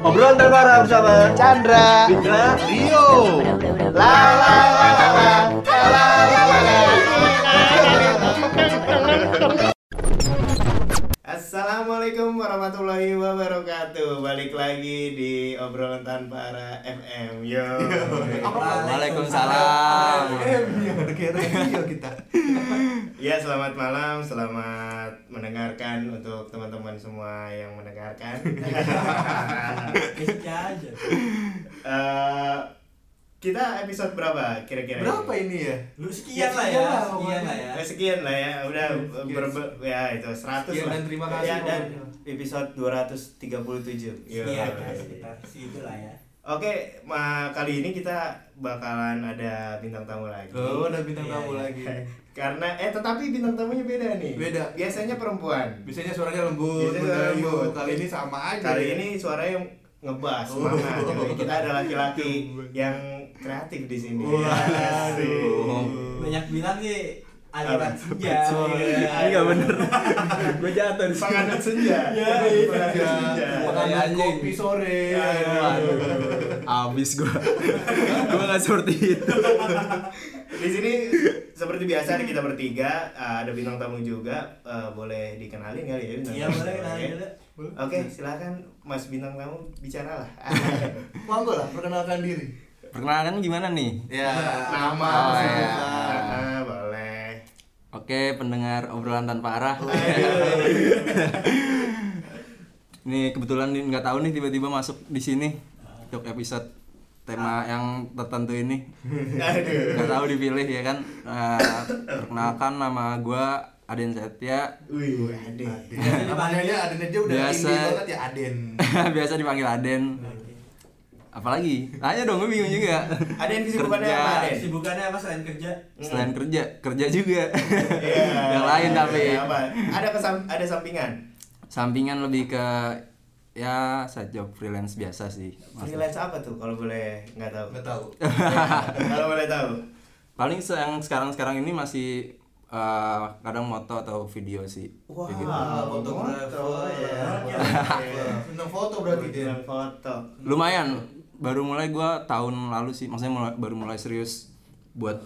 Obrolan terbaru bersama Chandra Fitra Rio. La la la la la Assalamualaikum warahmatullahi wabarakatuh. Balik lagi di obrolan tanpa arah FM Yo. Waalaikumsalam. Radio kita. Ya selamat malam, selamat mendengarkan untuk teman-teman semua yang mendengarkan. Eh, Kita episode berapa kira-kira? Berapa ini ya? Lu sekian lah ya, sekian lah ya. Eh, sekian lah ya, udah Sekian. berbe- ya itu 100 Sekian lah. dan terima kasih Ya, dan pokoknya. episode 237. Yo. Sekian lah sekitar situ lah ya. Oke, ma kali ini kita bakalan ada bintang tamu lagi. Oh, ada bintang Iya, tamu iya. lagi. Karena eh tetapi bintang tamunya beda nih. Beda. Biasanya perempuan. Biasanya suaranya lembut, Biasanya suara mendayu. lembut. Kali ini sama aja. Kali ya. ini suaranya ngebas Oh. semangat. Jadi kita ada laki-laki yang kreatif di sini. Waduh. Banyak bilang nih aliran senja. Iya, Enggak bener. Gue jatuh di. Penganut senja. Ya, Penganut Ya, senja. makan Iya, anjing. kopi sore. Aduh. Abis gue. gue nggak seperti itu. Di sini seperti biasa nih kita bertiga uh, ada bintang tamu juga Uh, boleh dikenalin kali ya bintang Iya tamu? boleh Oke. kenalin dulu. Oke, silakan Mas bintang tamu bicara lah. Monggo lah, perkenalkan diri. Perkenalan gimana nih? Ya, nama, Oh. Ah, boleh. Oke, pendengar obrolan tanpa arah. Nih kebetulan nggak tahu nih tiba-tiba masuk di sini untuk episode tema yang tertentu ini. Aduh. Nggak tahu dipilih ya kan. Eh, perkenalkan nama gue Aden Setia. Wih, aduh. Namanya Aden aja udah Biasa. banget ya Aden. Biasa dipanggil Aden. Apalagi? Tanya dong, gue bingung juga. Ada yang kesibukannya Kerja. apa, Aden? Kesibukannya apa selain kerja? Selain kerja, kerja juga. Iya. yang lain tapi Iya, apa? Ada kesam ada sampingan. sampingan lebih ke ya side job freelance biasa sih. Maksudnya. Freelance apa tuh kalau boleh nggak tahu? Enggak tahu. Kalau boleh tahu. Paling yang sekarang-sekarang ini masih eh, kadang moto atau video sih. Wah, Kayak gitu. fotografer. foto, ya. Seneng foto berarti dia. Foto. Lumayan, baru mulai gua tahun lalu sih, maksudnya mulai, baru mulai serius buat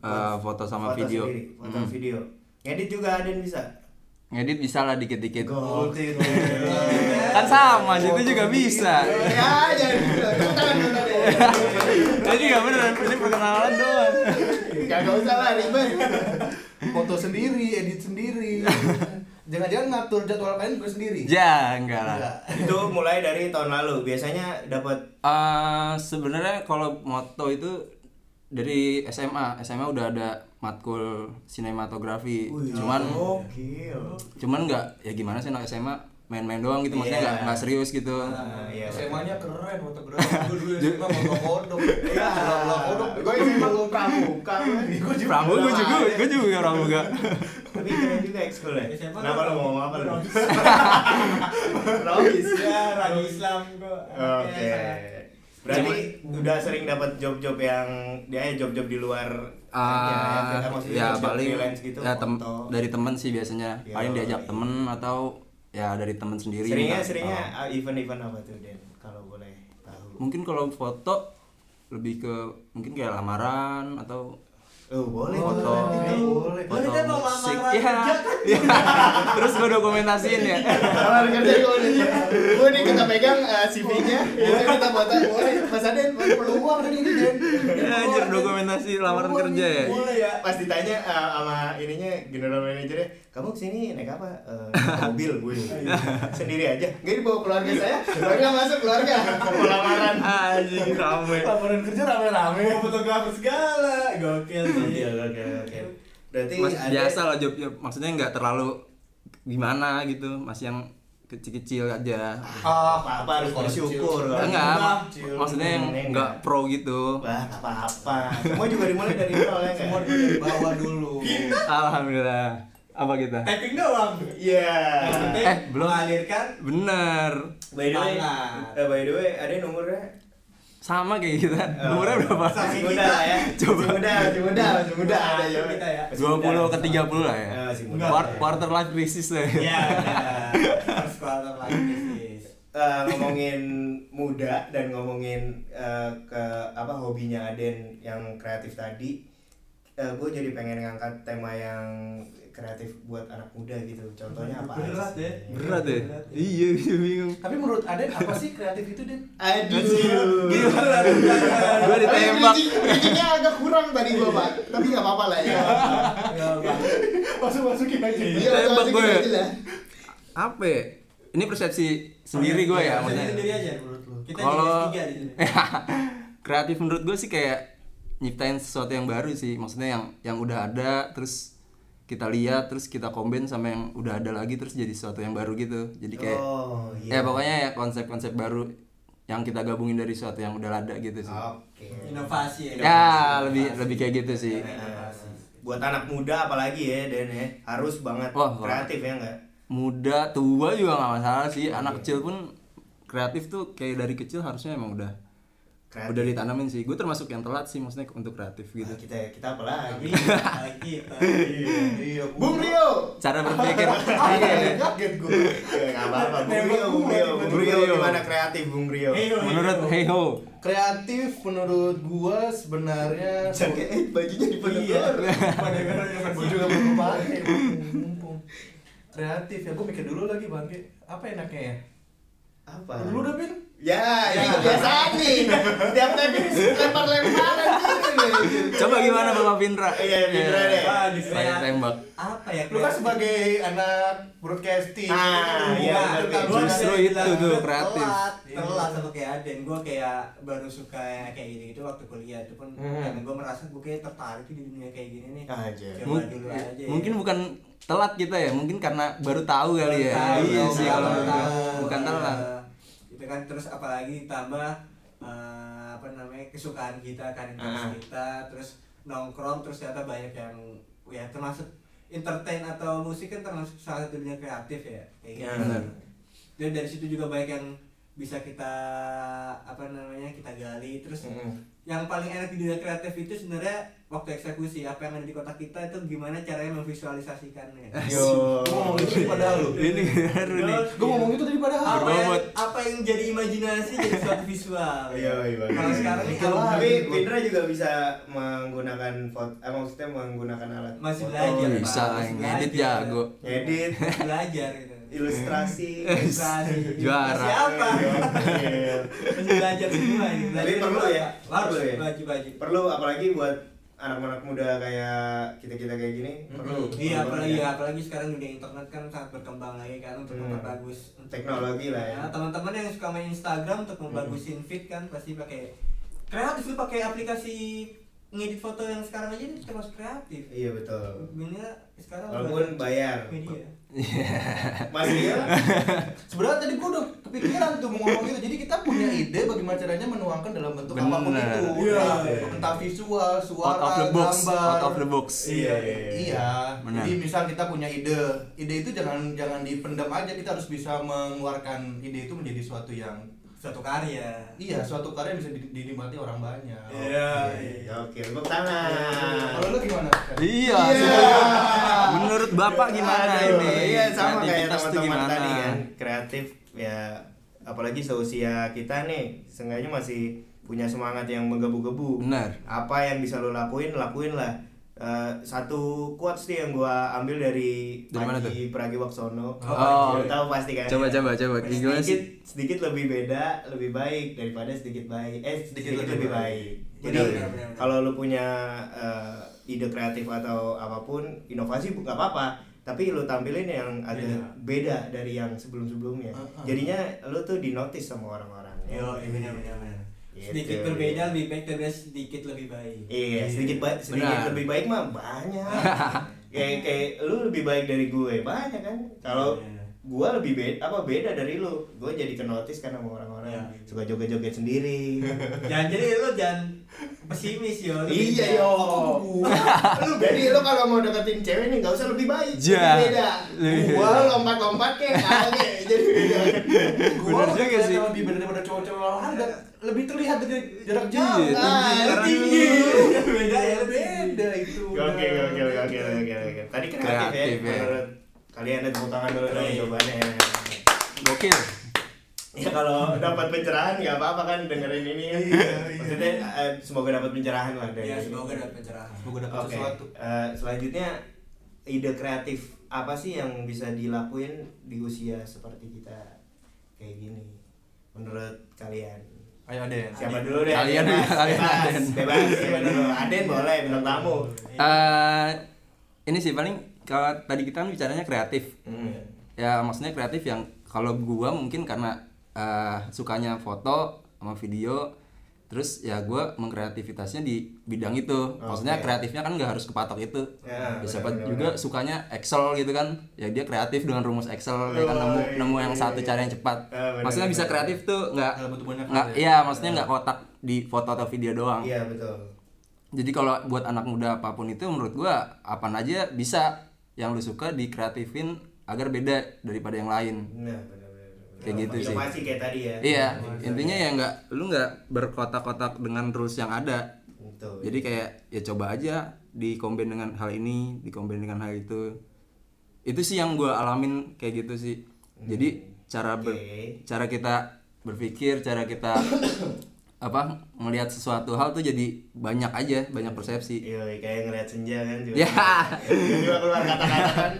eh, foto sama Foto video. sendiri, foto Mm. video. Ngedit juga ada yang bisa. Ngedit bisa lah dikit-dikit. Gokil. Kan sama, itu juga bisa. Ya, dulu tadi. Jadi nggak bener, ini perkenalan doang. Kagak usah lah ribet. Foto sendiri, edit sendiri. Jangan-jangan ngatur jadwal kalian juga sendiri. Ya, enggak lah. Enggak. Itu mulai dari tahun lalu. Biasanya dapat Eh sebenarnya kalau moto itu dari SMA, SMA udah ada matkul sinematografi. cuman gokil. cuman nggak ya gimana sih anak SMA main-main doang gitu maksudnya Iya. nggak nggak serius gitu. Ah, iya. SMA-nya keren fotografer. Gue dulu SMA foto kodok. Iya, foto kodok. Gue SMA lu pramuka. Gue juga. Pramu gue juga, gue juga pramuka. Tapi keren juga ekskul ya. SMA Kenapa lu mau ngomong apa lu? Rohis. Rohis. Ya, ragi Islam gua. Oke. Berarti udah sering dapat job-job yang dia ya job-job di luar Ah, maksudnya ya job-job paling gitu. ya tem- dari temen sih biasanya Ya, paling diajak iya. temen atau ya dari temen sendiri Seringnya minta- seringnya oh. ah, event-event apa tuh Den kalau boleh tahu. mungkin kalau foto lebih ke mungkin kayak lamaran atau Oh, boleh foto boleh, boleh. foto Boleh kan mau musik lamaran ya kan? Iya. terus gue dokumentasiin ya Lamaran kerja gue nih. Gue nih kita pegang eh, CV-nya. Boleh kita foto. Boleh Mas Aden peluang dan ini Den. Ya, anjir dokumentasi lamaran kerja ya Boleh ya. Pas ditanya eh, sama ininya general manajernya, kamu ke sini naik apa? Eh, mobil gue. Sendiri aja. Nggak dibawa keluarga saya. Keluarga masuk keluarga. Mau lamaran. anjing rame Laporan kerja rame-rame. Mau fotografer segala. Gokil sih. Oke oke oke. Berarti Mas, ada- biasa lah job job maksudnya nggak terlalu gimana gitu masih yang kecil-kecil aja Ah, apa-apa harus bersyukur. enggak maksudnya yang Enggak. nggak pro gitu Wah, apa-apa. Semua juga dimulai dari nol ya? Semua dari bawah dulu. alhamdulillah apa kita Typing doang. Iya. Yang penting Eh, belum. mengalirkan bener By the way, eh, by the way, ada nomornya sama kayak kita. Umurnya berapa? Masih muda ya. Coba. Masih muda, masih muda, masih muda ada ya. Kita ya. Masih muda, 20 ke masih 30 lah ya. muda. Masih muda. Enggak. Quar- quarter life crisis lah. ya. Iya, first quarter lagi bisnis. Eh, ngomongin muda dan ngomongin eh, ke apa hobinya Aden yang kreatif tadi, gue jadi pengen ngangkat tema yang kreatif buat anak muda gitu. Contohnya apa? Berat sih? ya. Berat ya? Iya, iya, bingung. Tapi menurut Aden apa sih kreatif itu, Den? Aduh. Gila. Gua ditembak. Bridgingnya agak kurang tadi gua, Pak. Tapi nggak apa-apa lah ya. Masuk-masukin aja. Iya, Tembak masukin gue. lah. Apa ya? Ini persepsi sendiri gue ya, maksudnya. sendiri aja menurut lu. Kita Kalau- jadi S3 di sini. kreatif menurut gue sih kayak nyiptain sesuatu yang baru sih maksudnya yang yang udah ada terus kita lihat terus kita combine sama yang udah ada lagi terus jadi sesuatu yang baru gitu jadi kayak Oh, ya iya. pokoknya ya konsep-konsep baru yang kita gabungin dari sesuatu yang udah ada gitu sih Oke. Inovasi ya. ya lebih lebih kayak gitu sih Inovasi. Buat anak muda apalagi ya, Den ya. Harus banget Wah, kreatif ya enggak? muda tua juga nggak masalah sih anak kecil pun kreatif tuh kayak dari kecil harusnya emang udah Kreatif. udah ditanamin sih gue termasuk yang telat sih maksudnya untuk kreatif gitu Nah, kita kita apa lagi? Kita. Iya, Bung Rio. cara berpikir Iya, kaget gue. Enggak apa-apa, Bung Nembak Rio, Bung Rio. Bung Rio gimana kreatif, Bung Rio? Menurut heyo. hey ho Kreatif menurut gua sebenarnya Jaket eh bajunya Iya. dipedekor. Pada gara-gara Gua juga belum pakai. mumpung. Kreatif ya, gua mikir dulu lagi bangke. Apa enaknya ya? Apa? Dulu dah Bin. Ya, ini kebiasaan nih. Setiap episode lempar-lemparan gini. Coba gimana Bapak Pindra? Iya, Pindra deh. Wah, di Saya tembak. Apa ya? Lu kan sebagai anak broadcasting. Ah, kan iya, Justru itu tuh kreatif. Telat, Iya. telat sama kayak Aden. Gue kayak baru suka kayak gitu gitu waktu kuliah itu pun Hmm. karena gue merasa gue kayak tertarik di dunia kayak gini nih. Aja. Coba Mung- dulu aja. mungkin bukan telat kita ya, mungkin karena baru tahu kali ya. Tahu, iya sih tahu, kalau bukan, Iya. telat. Itu kan terus apalagi tambah eh, apa namanya kesukaan kita kan interest Ah. kita terus nongkrong terus ternyata banyak yang ya termasuk entertain atau musik kan termasuk salah satu dunia kreatif ya kayak Ya, gitu. Dan dari situ juga banyak yang bisa kita apa namanya kita gali terus Mm-mm. yang paling enak di dunia kreatif itu sebenarnya waktu eksekusi apa yang ada di kotak kita itu gimana caranya memvisualisasikannya Yo. Gua ngomong itu padahal lu. Ini baru nih. Gua ngomong itu tadi padahal. apa yang, apa yang jadi imajinasi jadi suatu visual Iya, iya, bagus. kalau sekarang ini Itu kalau lah. Tapi. Pindra juga bisa menggunakan foto, eh, maksudnya menggunakan alat Masih foto, belajar, Oh, bisa ngedit jago. edit, belajar gitu ilustrasi. Ilustrasi. Juara. siapa Iya. masih belajar semua ini Tapi belajar perlu ya? Harus Perlu ya? wajib wajib Perlu apalagi buat anak-anak muda kayak kita-kita kayak gini, perlu. Iya, apalagi ya, apalagi sekarang dunia internet kan sangat berkembang lagi kan untuk Hmm. memperbagus Teknologi lah ya. Nah, teman-teman yang suka main Instagram untuk membagusin feed kan pasti pakai kreatif lu pakai aplikasi ngedit foto yang sekarang aja ini termasuk kreatif. Iya betul. Dunia sekarang Walaupun bayar. media. Mas Rio, Sebenarnya tadi gua udah kepikiran tuh mau ngomong itu. Jadi kita punya ide bagaimana caranya menuangkan dalam bentuk Bener. apa pun itu. Iya. Entah visual, suara, Out of the box, gambar. out of the box. Iya, iya, Iya. Benar. Jadi misal kita punya ide, ide itu jangan jangan dipendam aja. Kita harus bisa mengeluarkan ide itu menjadi suatu yang Suatu karya. iya, suatu karya bisa di- dinikmati orang banyak. Iya, iya. Oke, tepuk tangan. Kalau lu gimana? Iya. Iya. Menurut Bapak gimana Aduh, ini? Iya sama kayak teman-teman tadi kan. Kreatif ya apalagi seusia kita nih, seenggaknya masih punya semangat yang menggebu-gebu. Benar. Apa yang bisa lo lakuin, lakuin lah. Eh, satu quotes nih yang gua ambil dari Dari mana Panji Pragiwaksono. Oh. Lo tahu pasti kan. Coba coba coba gimana sedikit sih? sedikit lebih beda lebih baik daripada sedikit baik eh sedikit, Sedikit lebih lebih baik, baik. jadi kalau lu punya eh, ide kreatif atau apa pun inovasi nggak apa-apa tapi lu tampilin yang agak beda, dari yang sebelum-sebelumnya Uh-uh. jadinya lu tuh dinotis sama orang-orang Yo, iya benar benar benar. Gitu. Sedikit berbeda lebih baik daripada sedikit lebih baik. Iya, sedikit baik, sedikit Benar. lebih baik mah banyak. kayak kayak lu lebih baik dari gue banyak kan. Kalau Iya. Gua lebih beda apa beda dari lu gua jadi ke notice kan sama orang-orang Ya. suka joget-joget sendiri jangan jadi lu jangan pesimis yo iya beda. yo lu jadi lu kalau mau deketin cewek nih nggak usah lebih baik Ja. Lebih beda Lebih gua lompat-lompat kayak jadi beda Gua juga sih. lebih bener daripada cowok-cowok lain dan lebih terlihat dari jarak Iya, jauh. Ah, sekarang tinggi. beda ya beda itu. Oke oke oke oke oke oke. Tadi kreatif, Kreatif, ya. ya. Menurut kalian ada tepuk tangan dulu dong Iya. jawabannya. Gokil. Ya kalau dapat pencerahan nggak apa-apa kan dengerin ini ya. Iya, iya. Maksudnya eh, semoga dapat pencerahan lah dari. ya semoga dapat pencerahan Semoga dapat Oke. sesuatu. eh, selanjutnya ide kreatif apa sih yang bisa dilakuin di usia seperti kita kayak gini? Menurut kalian? Ayo Aden. Siapa dulu deh? Kalian dulu, Bebas, kalian, bebas, Aden. bebas, siapa dulu? Aden boleh, bintang tamu. Eh, ini sih paling kalau tadi kita kan bicaranya kreatif. Hmm. Ya maksudnya kreatif yang kalau gua mungkin karena eh, sukanya foto sama video terus ya gua mengkreativitasnya di bidang itu maksudnya kreatifnya kan nggak harus kepatok itu Ya, siapa benar-benar. juga sukanya Excel gitu kan ya dia kreatif dengan rumus Excel ya kan nemu Oh, nemu yang iya, satu iya. cara yang cepat Ah, benar, maksudnya bisa kreatif tuh nggak nggak ya. iya maksudnya nggak kotak di foto atau video doang Iya betul. jadi kalau buat anak muda apa pun itu menurut gua apa aja bisa yang lu suka dikreatifin agar beda daripada yang lain Nah. Kayak gitu sih. Kayak tadi ya. iya Inovasi. intinya ya nggak lu nggak berkotak-kotak dengan rules yang ada Betul. jadi kayak ya coba aja dikombin dengan hal ini dikombin dengan hal itu itu sih yang gua alamin kayak gitu sih jadi cara ber- Oke. cara kita berpikir cara kita apa melihat sesuatu hal tuh jadi banyak aja banyak persepsi Iya, kayak ngeliat senja kan juga. Ya. Tiba-tiba keluar kata-kata kan.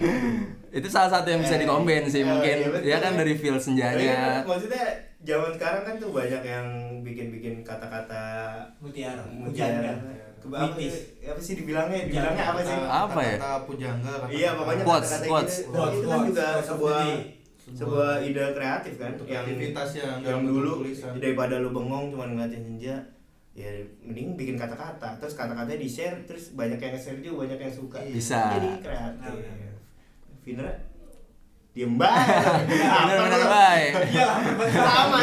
itu salah satu yang bisa dikomben sih Eh, mungkin iya, betul. ya kan dari feel Tapi kan senjanya maksudnya zaman sekarang kan tuh banyak yang bikin-bikin kata-kata mutiara mutiara. pujangga Ke- Apa, Mitis. apa sih dibilangnya? Dibilangnya apa sih? Apa ya? Kata pujangga. Iya, pokoknya Quotes, kata-kata quotes. gitu. Quotes, itu kan juga sebuah. Sebuah ide kreatif kan Untuk yang aktivitas yang dulu tulisan. daripada lu bengong cuma ngeliatin senja ya mending bikin kata-kata. Terus kata-katanya di share terus banyak yang nge-share juga banyak yang suka. Bisa. jadi kreatif. Nah, Vindra? Diem banget Apa baik iya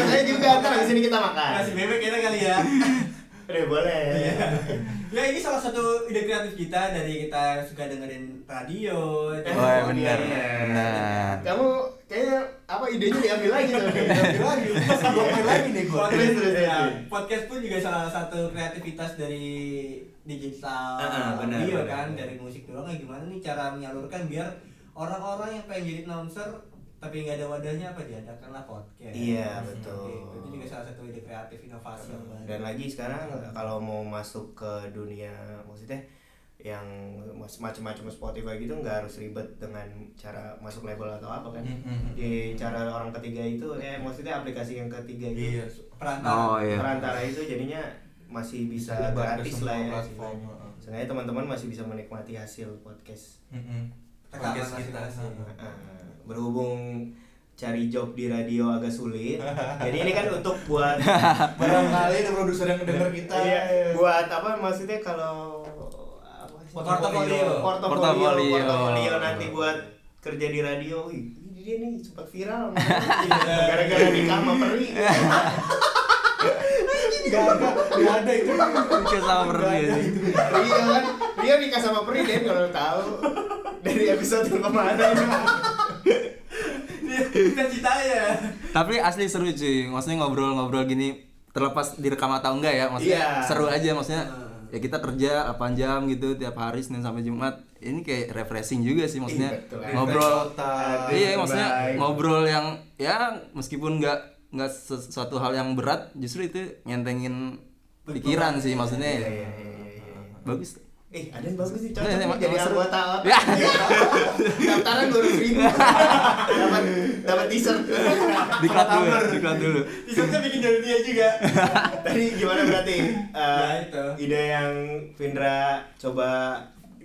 saya juga ntar di sini kita makan. Nasi bebek kita kali ya. Udah boleh. Ya ini salah satu ide kreatif kita dari kita suka dengerin radio. Oh, iya, bener, Iya. bener. kamu kayaknya apa idenya diambil lagi tuh Diambil lagi. Gua main lagi nih gua. podcast, ya, podcast pun juga salah satu kreativitas dari digital Ah, ah, benar, audio benar, kan benar. dari musik doang ya gimana nih cara menyalurkan biar orang-orang yang pengen jadi announcer tapi nggak ada wadahnya apa diadakanlah podcast Iya, betul. Gitu. itu juga salah satu ide kreatif inovasi dan lagi sekarang kalau mau masuk ke dunia maksudnya yang macam-macam Spotify gitu nggak harus ribet dengan cara masuk label atau apa kan Mm, mm, mm. di cara orang ketiga itu eh maksudnya aplikasi yang ketiga itu Iya. perantara oh iya perantara itu jadinya masih bisa ke gratis lah ya. Seenggaknya teman-teman masih bisa menikmati hasil podcast. Rekaman Podcast kita. Nah, berhubung cari job di radio agak sulit jadi ini kan untuk buat Barangkali ada produser yang denger kita. Iya, buat apa maksudnya kalau sih? Portofolio. portofolio, Portofolio. nanti buat kerja di radio. Wih, ini dia nih sempat viral gara-gara nikah sama peri. Gak ada, gak ada itu. Nikah sama peri itu. Iya kan, dia nikah sama peri deh kalau tahu dari episode yang kemarin. cita-cita ya tapi asli seru cuy maksudnya ngobrol-ngobrol gini terlepas direkam atau enggak ya maksudnya Iya. seru aja maksudnya ya kita kerja 8 jam gitu tiap hari Senin sampai Jumat ini kayak refreshing juga sih maksudnya Iya, betul. ngobrol otak. iya maksudnya ngobrol yang ya meskipun nggak nggak sesuatu hal yang berat justru itu nyentengin pikiran sih maksudnya Iya, ya. iya, iya, iya. bagus Eh, ada yang bagus sih, cocok Iya, nih emang- jadi seru. anggota apa? Ya. Daftaran dua ribu, dapat dapat t-shirt. diklat dulu diklat dulu t-shirtnya bikin dari dia juga Tadi gimana berarti? Eh, Ya, itu. Ide yang Vindra coba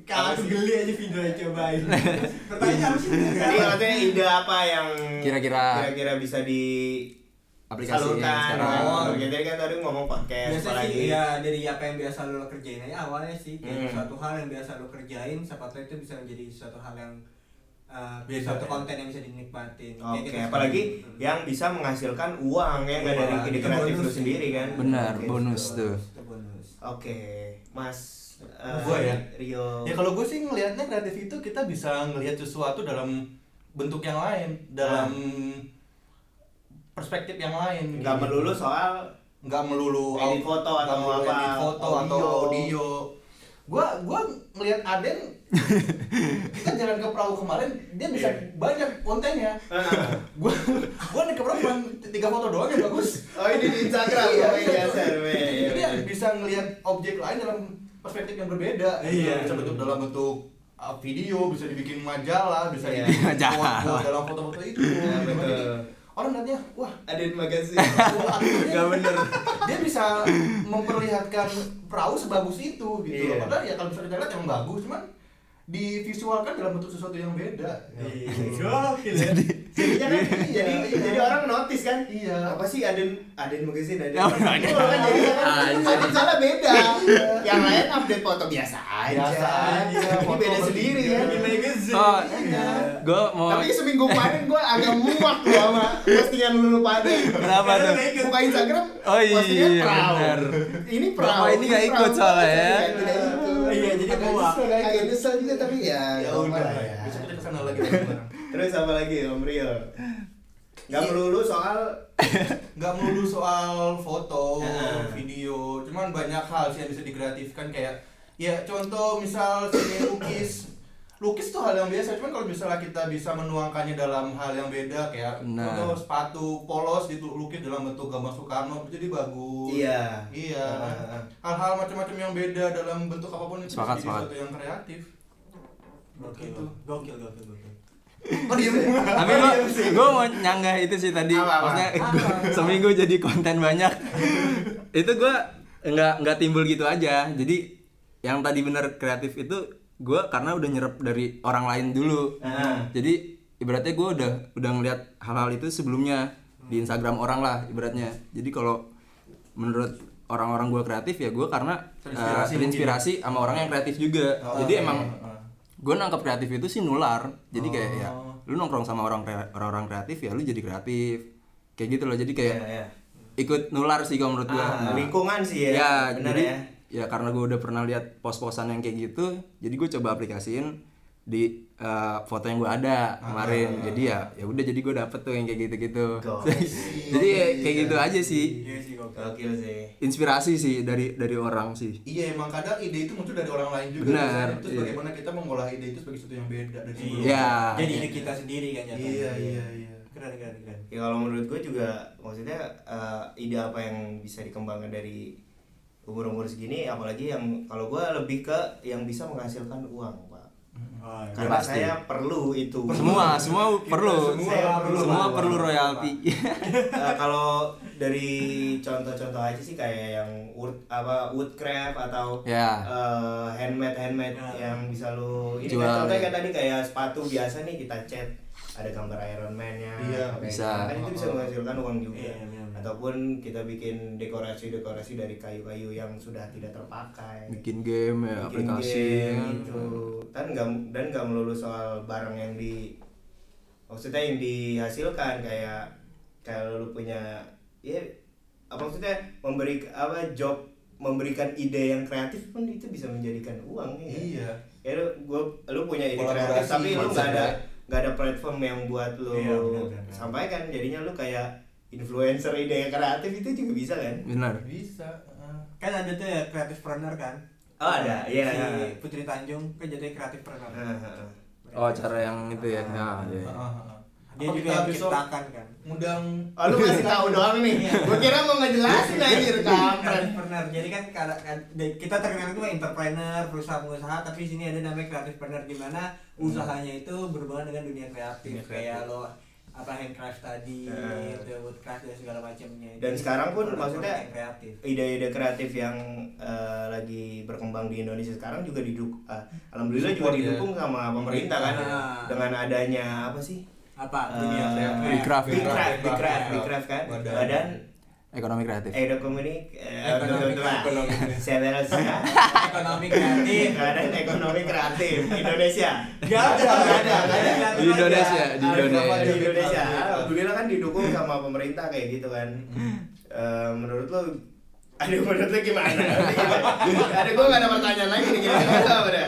kalau aku geli aja video yang cobain pertanyaan sih Jadi maksudnya ide apa yang Kira-kira- kira-kira bisa di aplikasi yang salurkan? sekarang Oh, jadi kan tadi ngomong podcast biasa apalagi. sih ya dari apa yang biasa lo kerjain aja awalnya sih kayak Hmm. suatu hal yang biasa lo kerjain siapa tahu itu bisa menjadi suatu hal yang uh, Beda, suatu ya. konten yang bisa dinikmatin Oke, gitu. apalagi yang bisa menghasilkan uang ya nggak dari Iya, ide kreatif lu sendiri kan? Benar, Oke. bonus tuh. Itu bonus Oke, Mas eh, Gua ya? Rio. Ya kalau gue sih ngelihatnya kreatif itu kita bisa ngelihat sesuatu dalam bentuk yang lain, dalam perspektif yang lain. nggak gitu. melulu soal nggak melulu Edit foto atau melulu apa, edit foto audio. atau audio gua gua ngelihat Aden kita jalan ke perahu kemarin dia bisa Iya. banyak kontennya Ah. gua gua ke perahu cuma tiga foto doang yang bagus Oh ini di Instagram Iya, oh, iya. iya. Iya, dia iya. bisa ngelihat objek lain dalam perspektif yang berbeda Iya. bisa bentuk dalam bentuk uh, video bisa dibikin majalah bisa Iya. dibikin Majalah. dalam foto-foto itu betul. Orang lihatnya wah Ada di magazine. Gak bener. dia bisa memperlihatkan perahu sebagus itu gitu Iya. loh. Padahal ya kalau bisa kita lihat emang bagus, cuman divisualkan dalam bentuk sesuatu yang beda. Iya. Gokil ya. Jadinya kan Iya, jadi iya. jadi orang notice kan. Iya. Apa sih Aden Aden magazine Aden. Oh. Oh, kan jadi kan. Aden salah beda. Yang lain update foto biasa aja. Biasa aja, Ini beda sendiri ya. Di magazine. Oh, Iya. gue mau Tapi seminggu kemarin gue agak muak loh sama postingan lu pada. kenapa tuh? Buka Instagram, Oh iya, postingan perahu. bener. Ini perahu. Bapak ini ini ikut perahu. soalnya ya. Iya, tidak ikut. Iya, jadi agak nyesel, agak nyesel juga tapi ya. Ya nggak udah, ya. besok kita ke sana lagi. Terus apa lagi Om Rio? Gak Iya. melulu soal Nggak melulu soal foto, video, cuman banyak hal sih yang bisa dikreatifkan kayak ya contoh misal seni lukis lukis tuh hal yang biasa cuman kalau misalnya kita bisa menuangkannya dalam hal yang beda kayak Benar. contoh sepatu polos dilukis dalam bentuk gambar Soekarno jadi bagus Iya. Iya. Ah. Hal-hal macam-macam yang beda dalam bentuk apa pun itu Sepakat, bisa jadi sepakat. sesuatu yang kreatif. Gokil, Gitu. gokil, gokil, gokil. Oh. Tapi gua, gua mau nyanggah itu sih tadi. Apa, apa? Maksudnya Apa? seminggu jadi konten banyak. itu gua nggak nggak timbul gitu aja. Jadi yang tadi bener kreatif itu gua karena udah nyerap dari orang lain dulu. Ah. Jadi ibaratnya gua udah udah ngeliat hal-hal itu sebelumnya di Instagram orang lah ibaratnya. Jadi kalau menurut orang-orang gua kreatif ya gua karena Terinspirasi eh, terinspirasi sama orang yang kreatif juga. Oh, Jadi iya, emang iya. gue nangkep kreatif itu sih nular jadi kayak ya Oh. lu nongkrong sama orang kre- orang-orang kreatif ya lu jadi kreatif kayak gitu loh jadi kayak Iya, iya. ikut nular sih kalau menurut gue Ah, lingkungan sih ya. ya Benar jadi ya. Ya karena gue udah pernah lihat pos-posan yang kayak gitu jadi gue coba aplikasiin di eh, foto yang gue ada kemarin jadi ya ya udah jadi gue dapet tuh yang kayak gitu-gitu Gokil. jadi ya kayak gitu aja sih Iya sih, gokil. Gokil sih. inspirasi sih dari dari orang sih Iya emang kadang ide itu muncul dari orang lain juga. Benar. Terus iya. bagaimana kita mengolah ide itu sebagai sesuatu yang beda dari Iya. sebelumnya. Iya. Jadi ide kita sendiri kan jatuhnya. Iya iya iya. Keren, keren, keren. Ya kalau menurut gue juga maksudnya eh, ide apa yang bisa dikembangkan dari umur-umur segini apalagi yang kalau gue lebih ke yang bisa menghasilkan uang pak. Oh, karena pasti. saya perlu itu. Semua semua perlu. semua perlu semua perlu royalti. Eh, kalau dari contoh-contoh aja sih kayak yang wood apa woodcraft atau Ya. eh, handmade handmade Ya. yang bisa lu ini Jual, kan contohnya ya. kayak tadi kayak sepatu biasa nih kita cat ada gambar Iron Man-nya Iya, kayak bisa. gitu. kan itu bisa menghasilkan uang juga Iya, iya, benar. ataupun kita bikin dekorasi-dekorasi dari kayu-kayu yang sudah tidak terpakai bikin game ya bikin aplikasi game ya. gitu dan nggak dan nggak melulu soal barang yang di maksudnya yang dihasilkan kayak kayak lu punya ya apa maksudnya memberi apa job memberikan ide yang kreatif pun itu bisa menjadikan uang ya Iya. ya lu gua lu punya ide kreatif tapi lu nggak ada nggak ada platform yang buat lu Iya, benar, benar. sampaikan jadinya lu kayak influencer ide yang kreatif itu juga bisa kan benar Bisa. ah. Kan ada tuh ya kreatif planner kan. Oh, ada, iya. Si Putri Tanjung kan jadi kreatif planner. Ah, ah, ah. oh cara yang itu ya ya, ya. Ah, ah, ah. Dia Apa juga kita yang besok menciptakan kan. Ngundang Oh lu masih tahu doang nih. Gua kira mau ngejelasin anjir kampret. kreatif planner. Jadi kan de- kita terkenal itu entrepreneur, perusahaan pengusaha, tapi di sini ada namanya kreatif planner di mana usahanya itu berhubungan dengan dunia kreatif. Dunia kreatif. Kayak lo apa handcraft tadi, itu woodcraft dan segala macamnya. Dan Jadi, sekarang pun maksudnya kreatif. Ide-ide kreatif yang eh, lagi berkembang di Indonesia sekarang juga diduk eh, alhamdulillah juga ya. didukung sama pemerintah kan Ah. dengan adanya apa sih? Apa? Eh, Dunia kreatif. Big Craft. Big Craft, Big Craft, Big Craft kan. Badan. Badan ekonomi kreatif ekonomi eh, Ekonomi- betul-betul lah. ekonomi. Kreatif ada ekonomi kreatif Indonesia Gak ada, Nggak ada, nggak ada. Di Indonesia, di Indonesia. di Indonesia alhamdulillah kan didukung sama pemerintah kayak gitu kan Eh, menurut lo Aduh menurut lo gimana? Ada gue gak ada pertanyaan lagi nih gimana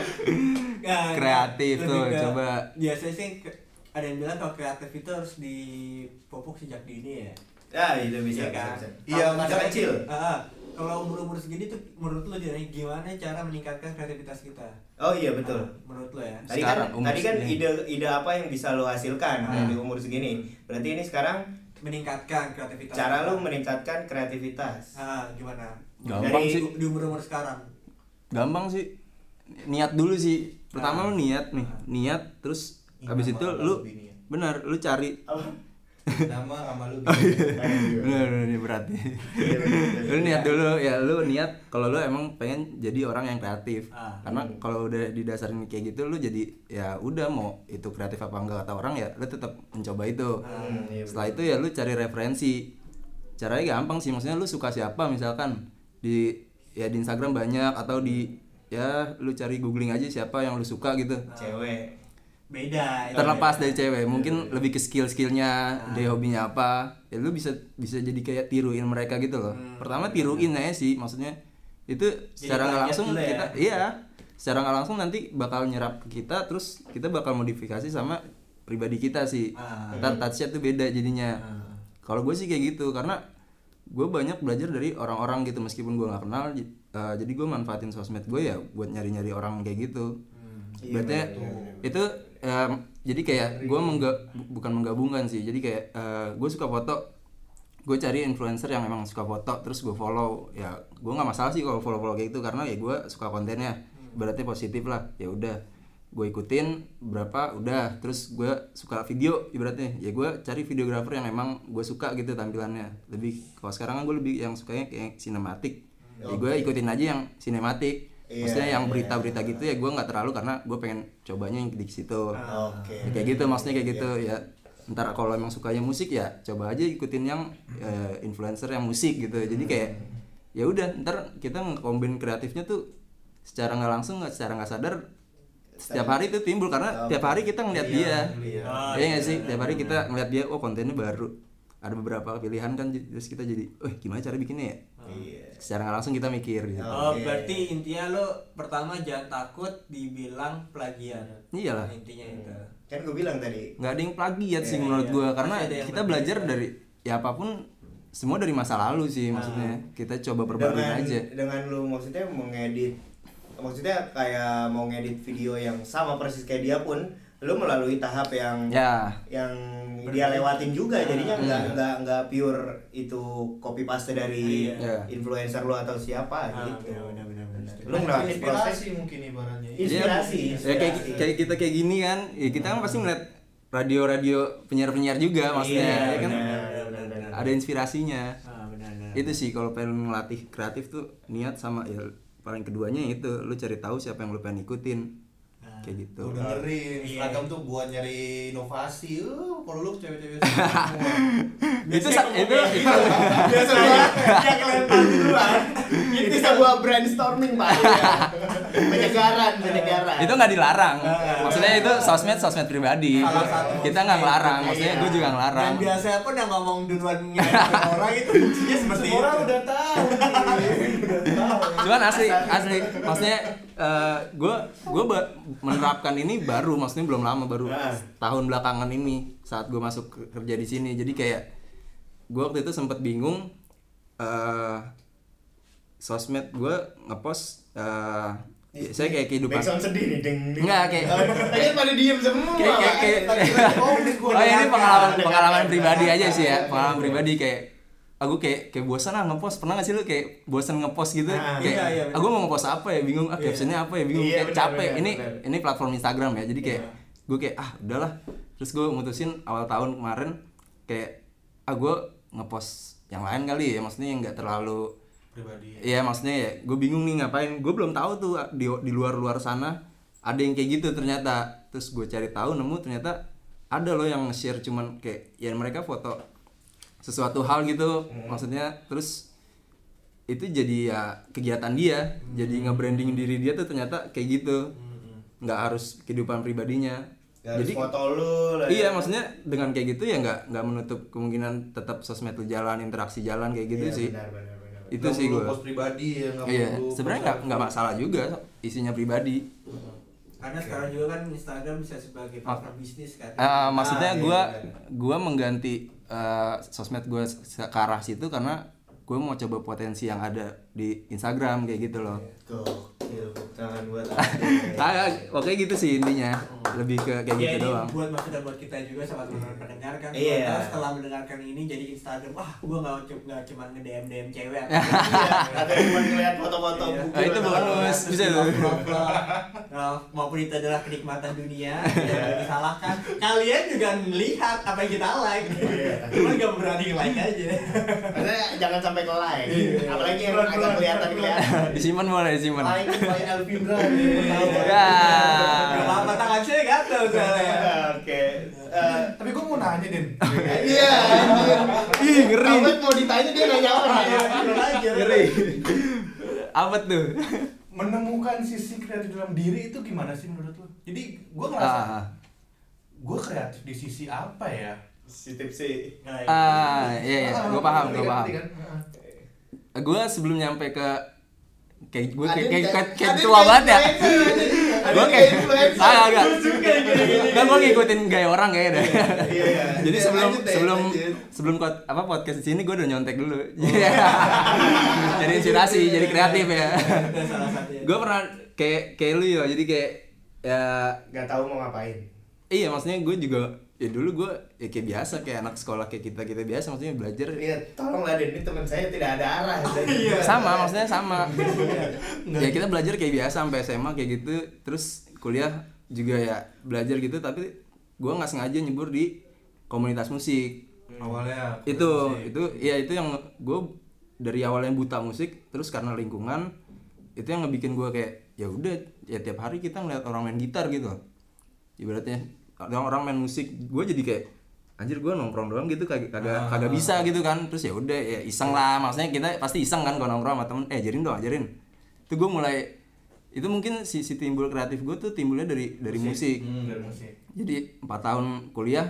Kreatif tuh, coba. biasanya sih ada yang bilang kalau kreatif itu harus dipupuk sejak dini ya Ya itu bisa Iya kan? bisa, bisa. Iya, masa kecil. Kalau umur umur segini tuh menurut lo jadi gimana cara meningkatkan kreativitas kita Oh iya betul. Ah, menurut lo ya Tadi Sekarang, kan tadi kan segini. ide ide apa yang bisa lo hasilkan Hmm. di umur segini. Berarti ini sekarang meningkatkan kreativitas cara lo meningkatkan kreativitas. ah gimana Gampang Dari- sih di umur umur sekarang gampang sih niat dulu sih pertama Ah. lu niat nih niat terus habis itu lu benar lu cari. Nama sama lu benar benar ini berat nih. Lu niat dulu ya lu niat kalau lu emang pengen jadi orang yang kreatif. Ah. karena kalau udah didasarin kayak gitu lu jadi ya udah mau itu kreatif apa enggak kata orang ya lu tetap mencoba itu. Hmm, iya, setelah itu ya lu cari referensi. Caranya gampang sih maksudnya lu suka siapa misalkan di ya di Instagram banyak atau di ya lu cari googling aja siapa yang lu suka gitu. Cewek. Beda itu. terlepas dari cewek mungkin lebih ke skill skillnya dia hobinya apa ya lu bisa bisa jadi kayak tiruin mereka gitu loh pertama tiruin aja sih maksudnya itu secara nggak langsung ya? kita iya secara nggak langsung nanti bakal nyerap ke kita terus kita bakal modifikasi sama pribadi kita sih Ah. ntar touchnya tuh beda jadinya Ah. kalau gue sih kayak gitu karena gue banyak belajar dari orang-orang gitu meskipun gue nggak kenal eh, jadi gue manfaatin sosmed gue ya buat nyari-nyari orang kayak gitu Iya, berarti itu em, jadi kayak gue mengga bu- bukan menggabungkan sih. Jadi kayak gue suka foto gue cari influencer yang emang suka foto terus gue follow. Ya gue nggak masalah sih kalau follow follow kayak gitu karena ya gue suka kontennya. Berarti positif lah ya udah. Gue ikutin berapa? Udah. Terus gue suka video ibaratnya. Ya gue cari videografer yang emang gue suka gitu tampilannya. Lebih kalau sekarang kan gue lebih yang sukanya kayak sinematik. Ya gue ikutin aja yang sinematik Iya, maksudnya yang iya. berita-berita gitu ya gue nggak terlalu karena gue pengen cobanya yang di situ. Oke. Ya, kayak gitu maksudnya kayak gitu ya. Ntar kalau emang sukanya musik ya coba aja ikutin yang eh, influencer yang musik gitu. Jadi kayak ya udah ntar kita ngekombin kreatifnya tuh secara nggak langsung nggak secara nggak sadar setiap hari itu timbul. Karena tiap hari kita ngeliat dia. Oh, ya nggak sih? Tiap hari kita ngeliat dia oh kontennya baru ada beberapa pilihan kan terus kita jadi oh gimana cara bikinnya ya Iya. secara langsung kita mikir gitu Oh, Oke. berarti intinya lo pertama jangan takut dibilang plagiat. Iyalah. Intinya itu. Kan gue bilang tadi. nggak ada yang plagiat sih Iya, menurut iya. gua Pasti karena kita belajar bisa. dari ya apa pun semua dari masa lalu sih maksudnya kita coba perbaruin dengan, aja Dengan lu maksudnya mengedit maksudnya kayak mau ngedit video yang sama persis kayak dia pun lu melalui tahap yang ya yang dia lewatin juga jadinya Hmm. nggak nggak nggak pure itu copy paste dari Iya. influencer lu atau siapa Ah, gitu benar, benar, benar. lu proses inspirasi mungkin ibaratnya inspirasi, Iya, ya kayak inspirasi. kayak kita kayak gini kan ya kita kan pasti ngeliat radio-radio penyiar-penyiar juga maksudnya Iya, ya kan benar, benar, benar. ada inspirasinya Ah, benar, benar. itu sih kalau pengen ngelatih kreatif tuh niat sama ya paling keduanya itu lu cari tahu siapa yang lu pengen ikutin. Kayak gitu Tuh dengerin, Iya. Instagram tuh buat nyari inovasi. Uh, kalau lu cewek-cewek semua. itu sa- itu itu biasa dia kelempar duluan itu sebuah brainstorming pak penyegaran penyegaran itu nggak dilarang maksudnya itu sosmed sosmed pribadi Salah satu kita nggak ngelarang Iya. maksudnya gue juga ngelarang Dan biasanya pun yang ngomong duluan orang itu kuncinya seperti orang itu. udah tahu. Cuman asli asli. maksudnya gue gue menerapkan ini baru maksudnya belum lama baru Ah. tahun belakangan ini saat gue masuk ke- kerja di sini. Jadi kayak gue waktu itu sempet bingung eh sosmed gue ngepost eh saya kayak kehidupan. Backsound sedih nih ding ding. Enggak, kayak- Kayaknya pada diem semua kayak kayak kayak Oh, ini pengalaman pengalaman pribadi aja sih ya Iya. pengalaman pribadi kayak aku kayak kayak bosan ah ngepost. Pernah gak sih lu kayak bosan ngepost gitu? Ah, kayak iya, iya, aku mau ngepost apa ya? Bingung ah captionnya apa ya? Bingung. Iya, kayak bener, capek. bener, ini bener. ini platform Instagram ya. Jadi kayak Iya. gue kayak ah udahlah. Terus gue mutusin awal tahun kemarin kayak ah gue ngepost yang lain kali ya. Maksudnya yang nggak terlalu Pribadi. ya. Iya maksudnya ya gue bingung nih ngapain. Gue belum tahu tuh di di luar luar sana ada yang kayak gitu ternyata. Terus gue cari tahu nemu ternyata ada loh yang share cuman kayak ya mereka foto sesuatu hal gitu. Maksudnya terus itu jadi ya kegiatan dia. Jadi nge-branding diri dia tuh ternyata kayak gitu. Nggak harus kehidupan pribadinya. Gak harus jadi foto lu lah iya ya. maksudnya dengan kayak gitu ya nggak nggak menutup kemungkinan tetap sosmed lu jalan interaksi jalan kayak gitu Iya, sih. benar, benar, benar. itu sih gue post pribadi ya iya sebenarnya nggak nggak masalah juga isinya pribadi. Karena sekarang juga kan Instagram bisa sebagai partner bisnis kan. Ah, maksudnya iya, gue iya. gua mengganti eh, sosmed gue ke arah situ karena gue mau coba potensi yang ada di Instagram kayak gitu loh. Gokil, tangan buat Ah, oke gitu sih intinya. Lebih ke kayak Ya gitu ini doang. buat maksudnya buat kita juga sama teman pendengar kan. Iya. Setelah mendengarkan ini jadi Instagram, wah gua nggak cu- nggak cuma nge DM DM cewek. Iya, Atau cuma ngeliat foto-foto Iya. buku Ah, itu bonus. bisa tuh. nah, maupun itu adalah kenikmatan dunia tidak disalahkan. Kalian juga melihat apa yang kita like, Iya. cuma nggak berani like aja. Maksudnya jangan sampai ke like. Iya. Apalagi yang agak kelihatan kelihatan. disimpan boleh like by Elvindra nih pertama. Ya. Gak apa-apa tangan saya gatel soalnya. Oke. Eh, tapi gue mau nanya din Iya, anjir. Ih, ngeri. Ahmad mau ditanya dia nggak jawab. Belum aja. Ngeri. Apa tuh? menemukan sisi kreatif dalam diri itu gimana sih menurut lo jadi gue ngerasa Ah, gue kreatif di sisi apa ya Si tipsi. Nah, ah, iya, iya, gue paham, gue paham. kan? Heeh. Gue sebelum nyampe ke kayak gue kayak kayak, kayak- Adin tua kayak banget ya. Gue kayak ah gini-gini. Kan gue ngikutin gaya orang kayaknya deh. Iya. Jadi Iya, sebelum sebelum sebelum apa podcast di sini gue udah nyontek dulu. Iya. jadi inspirasi, jadi kreatif ya. Satunya. gue pernah kayak kayak lu ya, jadi kayak ya Gak tahu mau ngapain. iya maksudnya gue juga ya dulu gue ya kayak biasa kayak anak sekolah kayak kita kita biasa maksudnya belajar. Iya, tolonglah Den, ini teman saya tidak ada arah. Iya. sama maksudnya sama. Ya kita belajar kayak biasa sampai SMA kayak gitu. Terus kuliah juga ya belajar gitu tapi gue nggak sengaja nyebur di komunitas musik. Awalnya itu itu ya itu yang gue dari awalnya buta musik terus karena lingkungan itu yang ngebikin gue kayak ya udah ya tiap hari kita ngeliat orang main gitar gitu. Ibaratnya orang orang main musik gue jadi kayak anjir gue nongkrong doang gitu kagak kagak Ah. kagak bisa gitu kan. Terus ya udah ya iseng lah. Maksudnya kita pasti iseng kan kalau nongkrong sama temen eh ajarin dong ajarin. Itu gue mulai itu mungkin si, si timbul kreatif gue tuh timbulnya dari dari musik, hmm, dari musik. Jadi empat tahun kuliah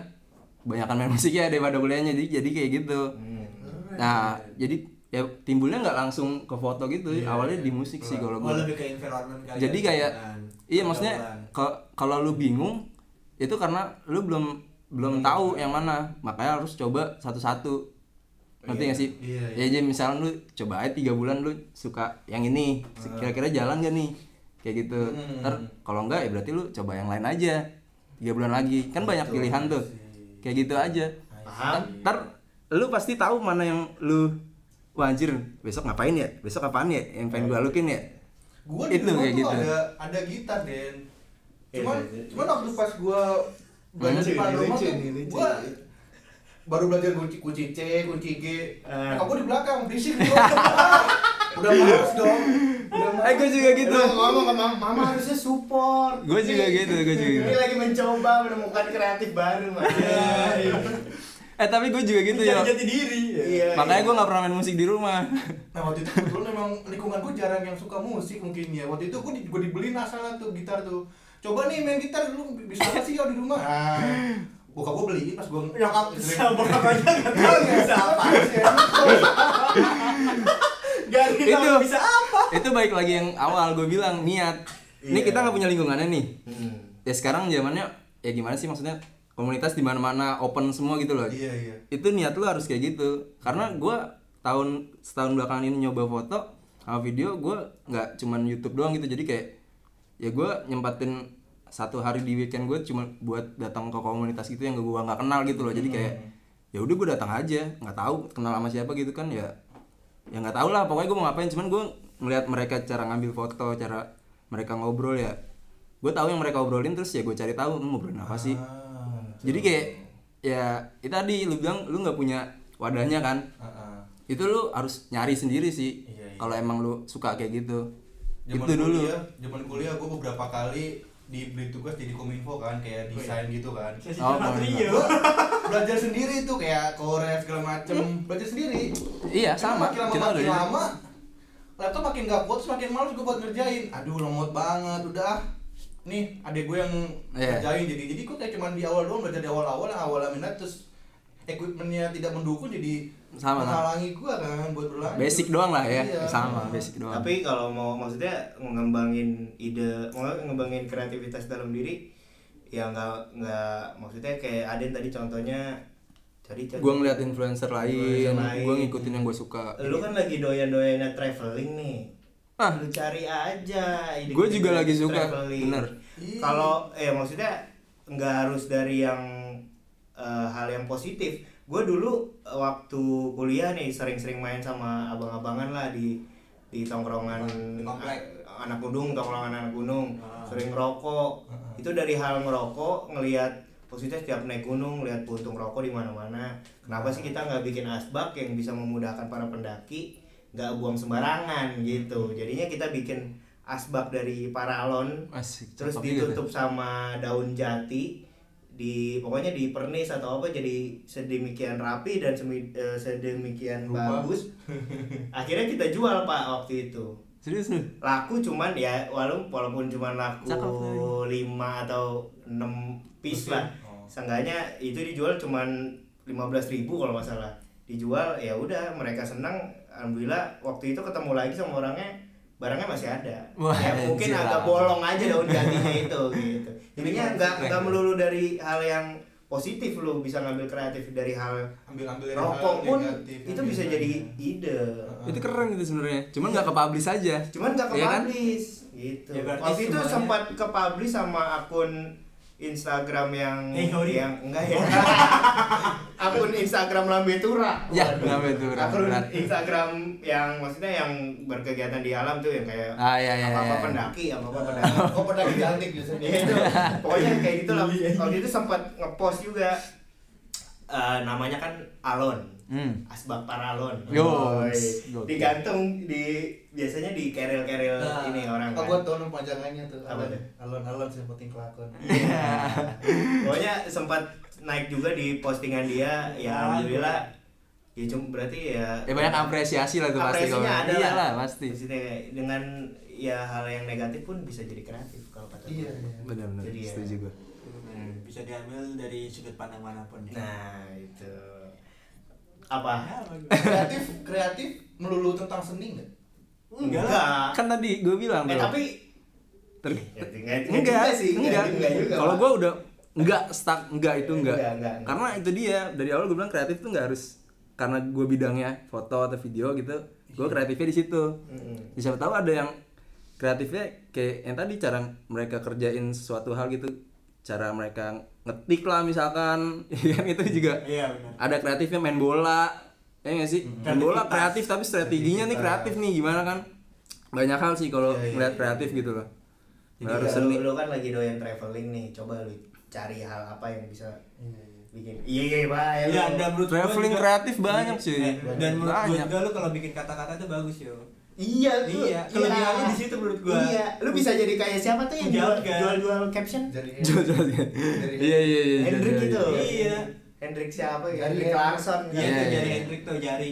banyakkan main musik ya daripada kuliahnya. Jadi jadi kayak gitu. Nah jadi ya timbulnya nggak langsung ke foto gitu. Awalnya di musik sih kalau gue lebih ke environment kali. jadi ya, kayak iya maksudnya kalau lu bingung itu karena lu belum belum tahu yang mana. Makanya harus coba satu-satu. Ngerti gak sih? Iya, ya jadi misalnya lu coba aja tiga bulan lu suka yang ini. Kira-kira jalan gak nih? Kayak gitu. Hmm. ntar kalau enggak ya berarti lu coba yang lain aja. Tiga bulan lagi. Kan banyak pilihan tuh. Kayak gitu aja. Paham. ntar lu pasti tahu mana yang lu wah anjir besok ngapain ya? Besok apaan ya? Yang pengen gua lukin ya? Gue di Itu kayak gitu. ada ada gitar den. Iya, cuman iya, iya. cuman waktu pas gue belajar di depan rumah tuh gue baru belajar kunci kunci C kunci G. Nyokap gue di belakang berisik dong. Udah males dong. Udah eh gue juga gitu. Lu ngomong ke mama, mama harusnya support. Gua juga gitu, gua juga gitu. Ini lagi mencoba menemukan kreatif baru, Mas. eh tapi gue juga gitu ya jati diri. Iya. makanya gue nggak pernah main musik di rumah. Nah waktu itu kebetulan memang lingkungan gue jarang yang suka musik mungkin ya. Waktu itu gue di, gue dibeliin asalnya tuh gitar tuh Coba nih main gitar dulu bisa nggak sih kalau di rumah? Nah Bokap gue beliin pas gue Nyokap bokap aja nggak tahu bisa apa. Gak Itu. bisa apa. itu baik lagi yang awal gue bilang niat. Ini Iya. kita nggak punya lingkungannya nih. Hmm. ya sekarang zamannya ya gimana sih maksudnya? Komunitas di mana mana open semua gitu loh. Iya iya. Itu niat lu harus kayak gitu. Karena gue tahun setahun belakangan ini nyoba foto sama video gue nggak cuman YouTube doang gitu. Jadi kayak ya gue nyempatin satu hari di weekend gue cuma buat datang ke komunitas gitu yang gue nggak kenal gitu loh. Jadi kayak ya udah gue datang aja. Nggak tahu kenal sama siapa gitu kan ya ya nggak tahu lah. Pokoknya gue mau ngapain. Cuman gue ngeliat mereka cara ngambil foto cara mereka ngobrol ya gue tahu yang mereka obrolin. Terus ya gue cari tahu "Hmm, ngobrolin apa sih? Ah, jadi kayak ya itu tadi lu bilang lu nggak punya wadahnya kan? Ah, ah. itu lu harus nyari sendiri sih. Iya, iya. kalau emang lu suka kayak gitu Zaman itu dulu kuliah, zaman kuliah gue beberapa kali diberi tugas jadi kominfo kan kayak desain gitu kan Oh. Rio. Gua belajar sendiri tuh kayak Korea segala macem belajar sendiri Iya, sama. makin lama Kita makin udah- lama laptop makin gak kuat semakin malas gue buat ngerjain aduh lemot banget udah ah. nih adek gue yang Iya. ngerjain jadi jadi gue kayak cuman di awal doang belajar di awal-awal yang awalnya minat terus equipmentnya tidak mendukung jadi Sama, sama. menghalangi gue kan buat berlanjut Basic doang lah ya. Iya. Sama, basic doang. Tapi kalau mau maksudnya ngembangin ide, mau ngembangin kreativitas dalam diri, ya nggak nggak maksudnya kayak Aden tadi contohnya cari cari. gue ngeliat influencer lain, Influencer lain. gue ngikutin yang gue suka. Lu kan lagi doyan-doyannya traveling nih. Ah. Lu cari aja. ide- Gue juga ide lagi suka, traveling. bener. Iya. Kalau eh maksudnya nggak harus dari yang eh, hal yang positif. Gue dulu eh, waktu kuliah nih sering-sering main sama abang-abangan lah di di tongkrongan Di komplek. anak gunung, tongkrongan anak gunung, Ah. sering ngerokok. Itu dari hal ngerokok ngelihat maksudnya setiap naik gunung lihat puntung rokok di mana-mana. Kenapa sih kita nggak bikin asbak yang bisa memudahkan para pendaki, nggak buang sembarangan gitu. Jadinya kita bikin asbak dari paralon Asik. terus ditutup sama daun jati di pokoknya di pernis atau apa jadi sedemikian rapi dan semi- eh, sedemikian Rupa. bagus akhirnya kita jual pak waktu itu. Serius laku cuman ya walaupun walaupun cuman laku. 5 atau 6 piece lah Oh. seenggaknya itu dijual cuman 15.000 ribu kalau nggak salah dijual ya udah mereka senang alhamdulillah waktu itu ketemu lagi sama orangnya barangnya masih ada Wah, ya mungkin anjir. agak bolong aja daun jatinya itu gitu jadinya Ini nggak keren. nggak melulu dari hal yang positif lu bisa ngambil kreatif dari hal ambil ambil dari rokok hal pun negatif itu bisa jadi ide Itu keren gitu sebenarnya. Cuman nggak ke-publish aja. cuman nggak ke Iya kan? publish gitu Ya, waktu itu semuanya- sempat ke publish sama akun Instagram yang Hey, Hori. yang enggak ya akun Instagram Lambe Tura Ya. Lambe Tura, akun. Instagram yang maksudnya yang berkegiatan di alam tuh yang kayak Ah, iya, iya, apa apa iya. pendaki apa apa pendaki oh pedang cantik biasanya ya itu pokoknya kayak gitu lah Iya, iya. waktu itu sempat ngepost juga Eh, namanya kan Alon Hmm. asbak paralon Yo, digantung di biasanya di keril-keril Nah, ini orang kan gua tahu nama panjangannya tuh Apa tuh? alon alon sih penting kelakon Iya. pokoknya sempat naik juga di postingan dia ya Ah, alhamdulillah ya cuma berarti ya Ya banyak apresiasi lah tuh pasti apresiasinya ada Iya lah lah, pasti. Maksudnya dengan ya hal yang negatif pun bisa jadi kreatif kalau kata Iya, iya. Benar-benar ya. setuju gue. Hmm, bisa diambil dari sudut pandang mana pun ya. nah itu apa Ya, kreatif kreatif melulu tentang seni nggak Enggak. Kan tadi gue bilang eh tapi Ter- Ya, enggak, enggak sih enggak, enggak juga Kalau gue udah enggak stuck enggak itu enggak. Enggak, enggak, enggak. Karena itu dia dari awal gue bilang kreatif tuh enggak harus karena gue bidangnya foto atau video gitu. Gue kreatifnya di situ. Ya, Siapa tahu ada yang kreatifnya kayak yang tadi cara mereka kerjain sesuatu hal gitu. Cara mereka ngetik lah misalkan, ya kan itu juga Iya benar. ada kreatifnya main bola ya nggak sih main bola kreatif tapi strateginya nih kreatif nih gimana kan banyak hal sih kalau Iya, iya, ngeliat iya. kreatif gitu loh Jadi harus ya, seni lu, lu kan lagi doyan traveling nih, coba lu cari hal apa yang bisa Iya, iya. bikin. Iya iya pak. ya, Iya, dan menurut Traveling juga- kreatif banyak sih. Dan menurut juga lu kalau bikin kata-kata tuh bagus yo. Iya, lu, Iya, kelebihannya di situ menurut gua. Iya, lu bisa jadi kayak siapa tuh yang jual jual, jual caption? Jadi Jual jual kan. Iya iya iya. Hendrik gitu. jual. Iya. Hendrik siapa ya? Hendrik. Clarkson. Iya, Iya, itu iya, jari iya. Hendrik tuh jari.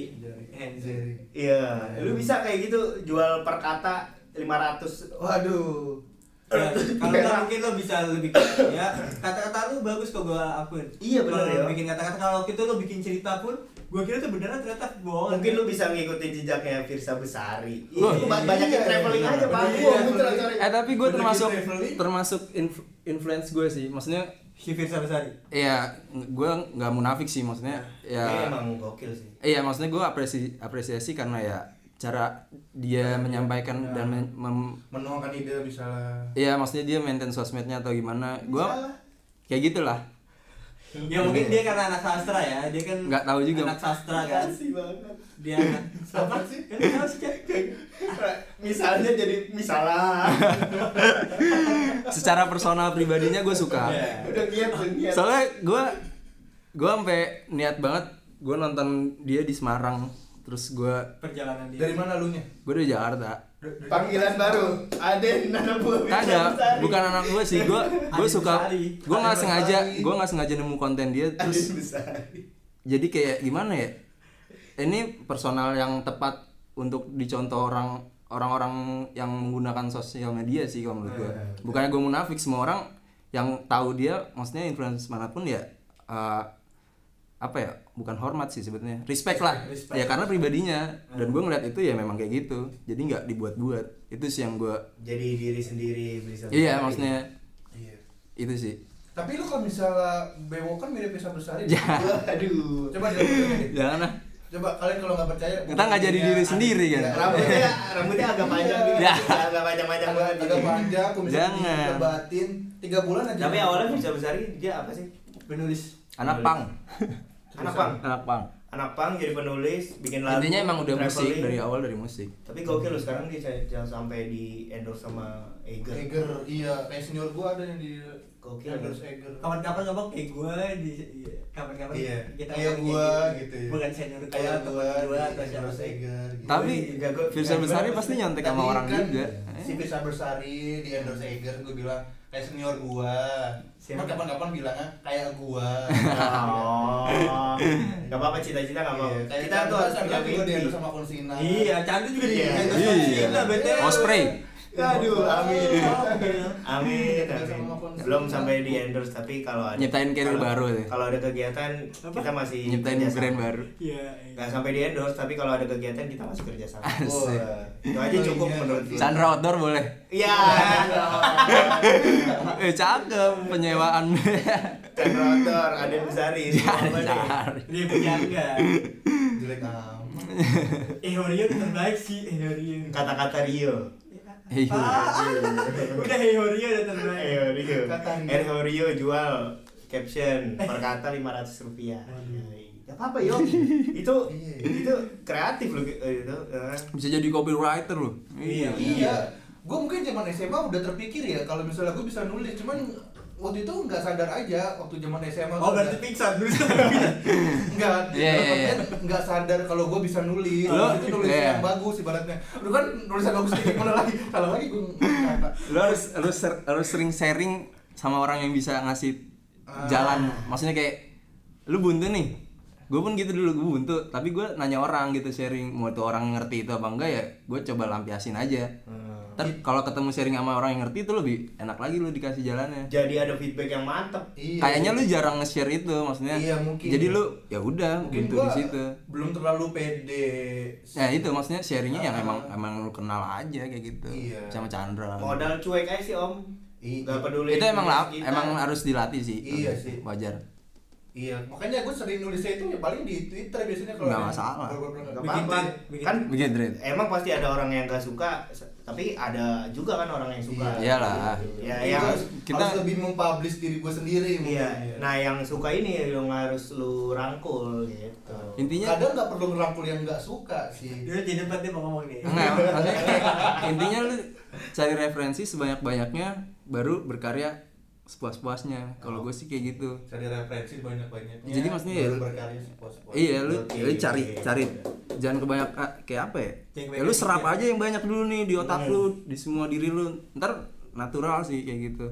Hendrik. Iya, lu bisa kayak gitu jual per kata 500. waduh Ya, kalau nggak mungkin lo bisa lebih ya kata-kata lu bagus kok gua akuin. Iya, bener Kalau ya. lu bikin kata-kata kalau waktu itu lo bikin cerita pun gua kira tuh beneran ternyata bohong. Mungkin lu bisa ngikutin jejaknya Firsa Besari. Iya, ba- banyak yang iya, traveling iya, aja, Pak. iya, Gua iya, iya. Eh tapi gue Bener termasuk termasuk inf- influence gue sih. Maksudnya si Firsa Besari. Iya, gue nggak munafik sih maksudnya. Ya, emang gokil sih. iya maksudnya gue apresiasi apresiasi karena ya cara dia menyampaikan dan men- mem- menuangkan ide misalnya Iya maksudnya dia maintain sosmednya atau gimana. Gue kayak gitulah. Ya mungkin dia karena anak sastra ya, dia kan Nggak tahu juga. anak sastra kan. Makasih banget. Dia anak Apa sih? Kan tahu sih Cak. Misalnya jadi misalah. Secara personal pribadinya gue suka. Iya. Udah niat, niat. Soalnya gue gue sampai niat banget gue nonton dia di Semarang terus gue perjalanan dia Dari mana lu nya? gue dari Jakarta Panggilan baru. Aden anak buah Besari. bukan anak gue sih, gue gue suka, gue nggak sengaja, gue nggak sengaja nemu konten dia, terus jadi kayak gimana ya? Ini personal yang tepat untuk dicontoh orang orang-orang yang menggunakan sosial media sih kalau menurut gue. Bukannya gue munafik, semua orang yang tahu dia, maksudnya influencer mana pun ya eh, apa ya? Bukan hormat sih sebetulnya, respect lah. Respect. Ya karena pribadinya dan gue ngeliat itu ya memang kayak gitu. Jadi nggak dibuat-buat. Itu sih yang gue, Jadi diri sendiri bisa. iya maksudnya Iya. itu sih. Tapi lu kalau misalnya bewok kan mirip Bisa Bersari. Ya. Waduh. Coba dilihat. Jangan lah. Coba kalian kalau nggak percaya. Kita nggak jadi diri ada. sendiri kan? Iya, Rambutnya rambutnya agak panjang gitu. Ya. Agak panjang-panjang agak banget. agak panjang, kumis Jangan. lebatin, tiga bulan aja. Tapi awalnya bisa besari dia apa sih? penulis Anak pang. Anak pang. Anak pang. Anak pang jadi penulis, bikin lagu. Intinya emang udah musik traveling. dari awal dari musik. Tapi gokil loh sekarang dia jangan sampai di endorse sama Eger. Eger, iya, kayak senior gua ada yang di Gokil. endorse Eger. kapan-kapan ngomong kayak gue di iya, kapan-kapan Iya, kita kayak gua gitu. ya. bukan senior gua Kayak gua gua atau siapa Eger. gitu. Tapi Firsa Besari banget pasti nyontek sama orang kan juga. Si Bisa Bersari di endorse Eger, gua bilang kayak senior gua. Siapa? Cuma kapan-kapan bilangnya kayak gua. Oh. Gak apa-apa cita-cita gak apa. Iya, Kita tuh harus punya mimpi. sama Konsina. iya cantik juga di Iya. Iya. Konsina, betul Osprey. Aduh, amin. Oh, Amin. Belum sampai di endorse tapi kalau ada Nyiptain karir baru deh. Kalau ada kegiatan Apa? kita masih Nyiptain kerjasama. brand baru. iya Gak sampai di endorse tapi kalau ada kegiatan kita masih kerja sama. Wah, Itu aja cukup Iya. menurut gue. Chandra outdoor boleh. Iya. Eh cakep penyewaan. Chandra Outdoor, Aden Besari. dia punya enggak Jelek amat. eh itu terbaik sih eh Horio Kata-kata Rio. Iya. Ah, udah eh Horio udah terbaik Ayo Rio. Kata Rio. Rio jual caption per kata 500 rupiah. Gak apa-apa yo. itu Iya. itu kreatif loh eh, itu. eh. Bisa jadi copywriter loh. Iya. Iya, gue mungkin zaman SMA udah terpikir ya kalau misalnya gue bisa nulis, cuman waktu itu nggak sadar aja waktu zaman SMA. oh berarti pingsan dulu Enggak, Iya, iya, iya. nggak sadar kalau gue bisa nulis. Lo- itu nulis yang bagus ibaratnya. Lu kan nulisan bagus gimana lagi? Salah lagi gue. Lo harus harus harus sering sharing sama orang yang bisa ngasih Ah. jalan. Maksudnya kayak lu buntu nih. Gue pun gitu dulu gue buntu, tapi gue nanya orang gitu sharing mau itu orang ngerti itu apa enggak ya, gue coba lampiasin aja. Hmm. Ntar kalau ketemu sharing sama orang yang ngerti itu lebih enak lagi lu dikasih jalannya. Jadi ada feedback yang mantep. Iya. Kayaknya lu jarang nge-share itu, maksudnya. Iya, mungkin. Jadi lu ya udah gua di situ. belum terlalu pede. Ya itu maksudnya sharingnya yang Ah. emang emang lu kenal aja kayak gitu. Iya. Sama Chandra. Modal cuek aja sih om. Iya. Gak peduli. itu emang lah, emang harus dilatih sih. Iya sih. Wajar. Iya, makanya gue sering nulisnya itu ya paling di Twitter biasanya kalau Nggak masalah. kalau Gak Bikin bikin Kan Bikin emang pasti ada orang yang gak suka, tapi ada juga kan orang yang suka. Iya. Iyalah. Ya, Iya, yang harus, kita- harus lebih mempublish diri gue sendiri mungkin. Iya. Nah yang suka ini yang harus lu rangkul gitu. Intinya kadang nggak perlu ngerangkul yang nggak suka sih. dia di depan dia mau ngomong nih maksudnya kayak intinya lu cari referensi sebanyak-banyaknya baru berkarya sepuas-puasnya. Kalau gue sih kayak gitu. Cari referensi banyak banyaknya. Jadi maksudnya ya-. Iya, lu, lu cari cari jangan kebanyak ah, kayak apa ya? Ya, lu serap aja yang banyak dulu nih di otak lu, di semua diri lu. Ntar natural sih kayak gitu.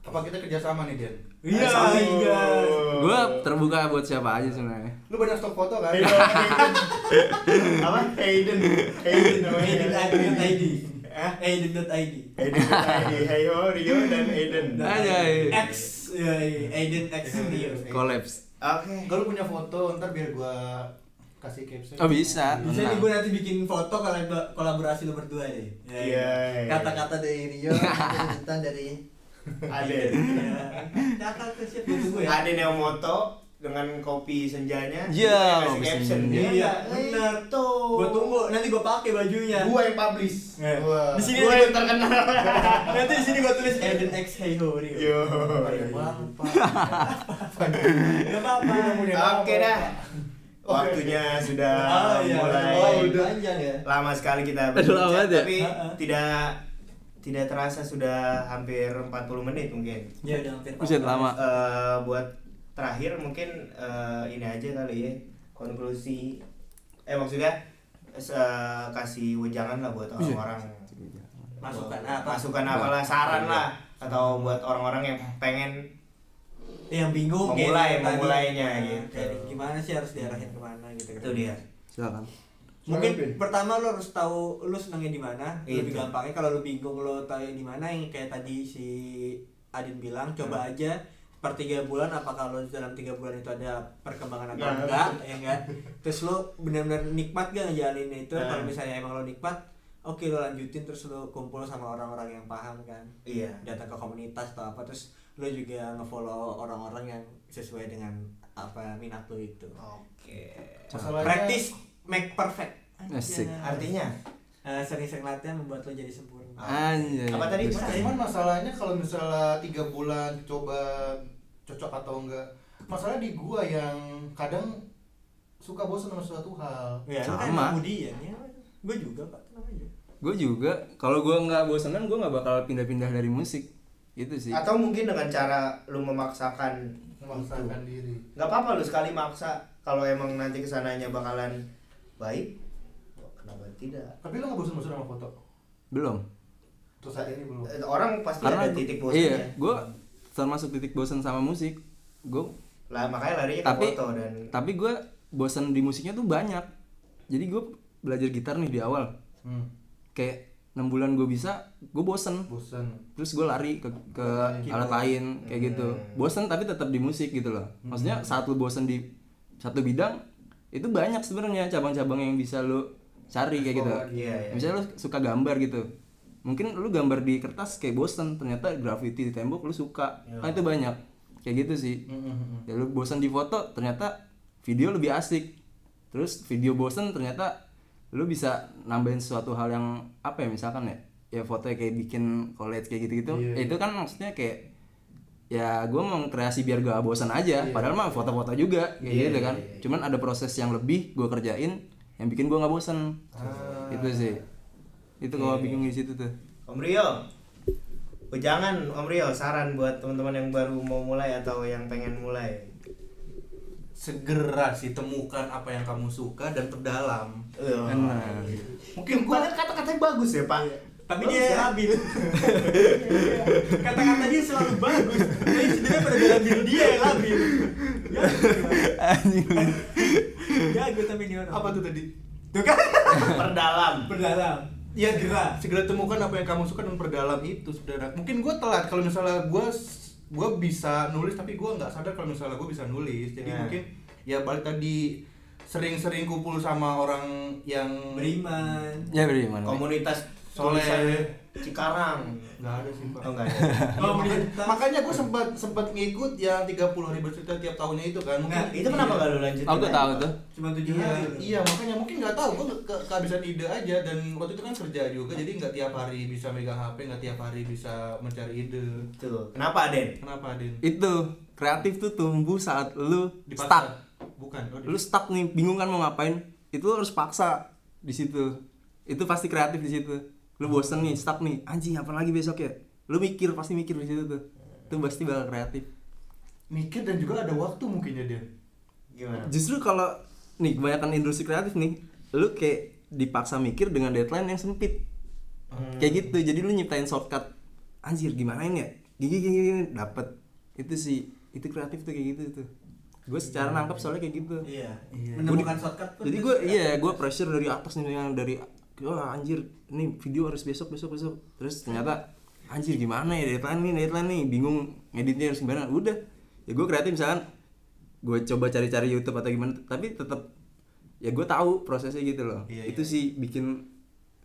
Apa kita kerjasama nih Den? iya iya Gue terbuka buat siapa aja sebenarnya. Lu banyak stok foto kan? Iya. Apa? Hayden. Hayden namanya. Aiden.id Hah? Aiden.id Hayden. Hey ho Rio dan Hayden. Aja. X ya Aiden X Rio Collapse. Oke. Kalau punya foto, ntar biar gua kasih caption. Oh bisa. bisa nih gue nanti bikin foto kolab- kolaborasi lu berdua deh Iya. kata-kata dari Rio tentang dari Aden. kata-kata siap gue tunggu ya Aden yang moto dengan kopi senjanya. Iya, kopi caption. senja. Iya, Dia, benar. Tuh. gue tunggu nanti gue pakai bajunya Gua yang publish. Eh, Wah. di sini Gua yang terkenal. nanti di sini gue tulis Aiden X Hey Ho Rio Yo. Gak apa-apa Oke dah. Waktunya sudah Oh iya, mulai oh, udah panjang ya lama sekali kita banget ya? tapi Ha-ha. tidak tidak terasa sudah hampir 40 menit mungkin. ya udah hampir Buset lama. Eh, buat terakhir mungkin eh, ini aja kali ya konklusi eh maksudnya se- kasih wejangan lah buat orang-orang Masukan apa? masukan apalah saran lah atau buat orang-orang yang pengen yang bingung Memulai- kayak tadi. memulainya Nah, gitu. kayak gimana sih harus diarahin ke mana gitu kan itu dia silakan mungkin Bin. pertama lo harus tahu lu senangnya di mana lebih Itu. gampangnya kalau lu bingung lo tahu di mana yang kayak tadi si Adin bilang coba Hmm. aja per tiga bulan apakah lo dalam tiga bulan itu ada perkembangan atau Nah, enggak ya enggak terus lo benar-benar nikmat gak ngejalanin itu? Nah. kalau misalnya emang lo nikmat oke lo lanjutin terus lo kumpul sama orang-orang yang paham kan? Iya. Datang ke komunitas atau apa terus lo juga ngefollow orang-orang yang sesuai dengan apa minat lo itu. Oke. Masalahnya- practice make perfect. Asik. artinya Eh, sering-sering latihan membuat lo jadi sempurna Anjay. Apa tadi? Terus- Cuman masalahnya kalau misalnya tiga bulan coba cocok atau enggak masalah di gua yang kadang suka bosan sama suatu hal. Ya lu kan Sama. kemudian ya gue juga pak tenang aja? Gue juga. Kalau gue nggak bosenan gue nggak bakal pindah-pindah dari musik. Itu sih. Atau mungkin dengan cara lu memaksakan memaksakan diri. Nggak apa-apa lu sekali maksa. Kalau emang nanti ke sananya bakalan baik kenapa tidak? Tapi lo nggak bosan-bosan sama foto? Belum terus saat ini belum. Eh, orang pasti karena ada titik bosannya iya gue termasuk titik bosan sama musik. Gue lah makanya larinya ke tapi foto dan tapi gue bosan di musiknya tuh banyak. Jadi gue belajar gitar nih di awal. Hmm. kayak enam bulan gue bisa gue bosen. Bosan terus gue lari ke ke alat lain kayak gitu. Hmm. bosen tapi tetap di musik gitu loh. Maksudnya saat lu bosen di satu bidang itu banyak sebenarnya cabang-cabang yang bisa lu cari kayak gitu. Iya, iya. misalnya lu suka gambar gitu mungkin lu gambar di kertas kayak bosen ternyata graffiti di tembok lu suka. Iya. kan itu banyak. Kayak gitu sih. Hmm, ya lu bosan di foto ternyata video lebih asik. Terus video bosan ternyata lu bisa nambahin suatu hal yang apa ya misalkan ya ya foto kayak bikin collage kayak gitu-gitu. Iya, Ya, itu kan maksudnya kayak ya gue mau kreasi biar gak bosan aja. Iya. padahal mah foto-foto juga kayak Iya, gitu iya, kan. iya. cuman ada proses yang lebih gue kerjain yang bikin gue nggak bosan Ah. itu sih itu kalau Iya. bingung di situ tuh. Om Rio. Oh, jangan Om Rio saran buat teman-teman yang baru mau mulai atau yang pengen mulai. Segera sih temukan apa yang kamu suka dan perdalam Benar. mungkin Gua gua liat kata-katanya bagus ya Pak. Tapi Bagus dia ya? labil kata-kata dia selalu bagus. Tapi sebenarnya pada dalam diri dia yang labil ya. Ya gue tapi dia apa tuh tadi? Tuh kan? Perdalam. Berdalam ya Segera. segera temukan apa yang kamu suka dan perdalam itu saudara mungkin gue telat kalau misalnya gue gue bisa nulis tapi gue nggak sadar kalau misalnya gue bisa nulis jadi Ya. mungkin ya balik tadi sering-sering kumpul sama orang yang beriman ya beriman komunitas Soleh. Cikarang. Nggak ada sih pak. Oh enggak ada. Ya, makanya, gue sempat sempat ngikut yang 30 hari bercerita tiap tahunnya itu kan. Mungkin Nah, itu kenapa nggak lu lanjutin aku tahu tuh. Cuma tujuh Iya, hari. iya makanya mungkin nggak tahu. Gue ke kehabisan ide aja. Dan waktu itu kan kerja juga jadi nggak tiap hari bisa megang HP nggak tiap hari bisa mencari ide. Tuh kenapa Den kenapa Din itu kreatif tuh tumbuh saat lu di stuck. Bukan oh, lu stuck nih bingung kan mau ngapain? Itu lu harus paksa di situ. Itu pasti kreatif di situ lu bosen nih stuck nih. Anjing apa lagi besok ya lu mikir pasti mikir di situ tuh. Itu pasti bakal kreatif. Mikir dan juga ada waktu mungkin ya Din. Gimana? Justru kalau nih kebanyakan industri kreatif nih lu kayak dipaksa mikir dengan deadline yang sempit. Hmm. kayak gitu jadi lu nyiptain shortcut. Anjir gimana ini ya gini gini gini dapet. Itu sih itu kreatif tuh kayak gitu tuh. Gue secara nangkep soalnya kayak gitu. Iya Iya. menemukan shortcut pun jadi gue iya gue pressure dari atas nih yang dari wah anjir ini video harus besok besok besok terus ternyata anjir gimana ya deadline nih deadline nih bingung ngeditnya harus gimana udah ya gue kreatif misalkan gue coba cari-cari YouTube atau gimana tapi tetap ya gue tahu prosesnya gitu loh Iya, itu iya. sih bikin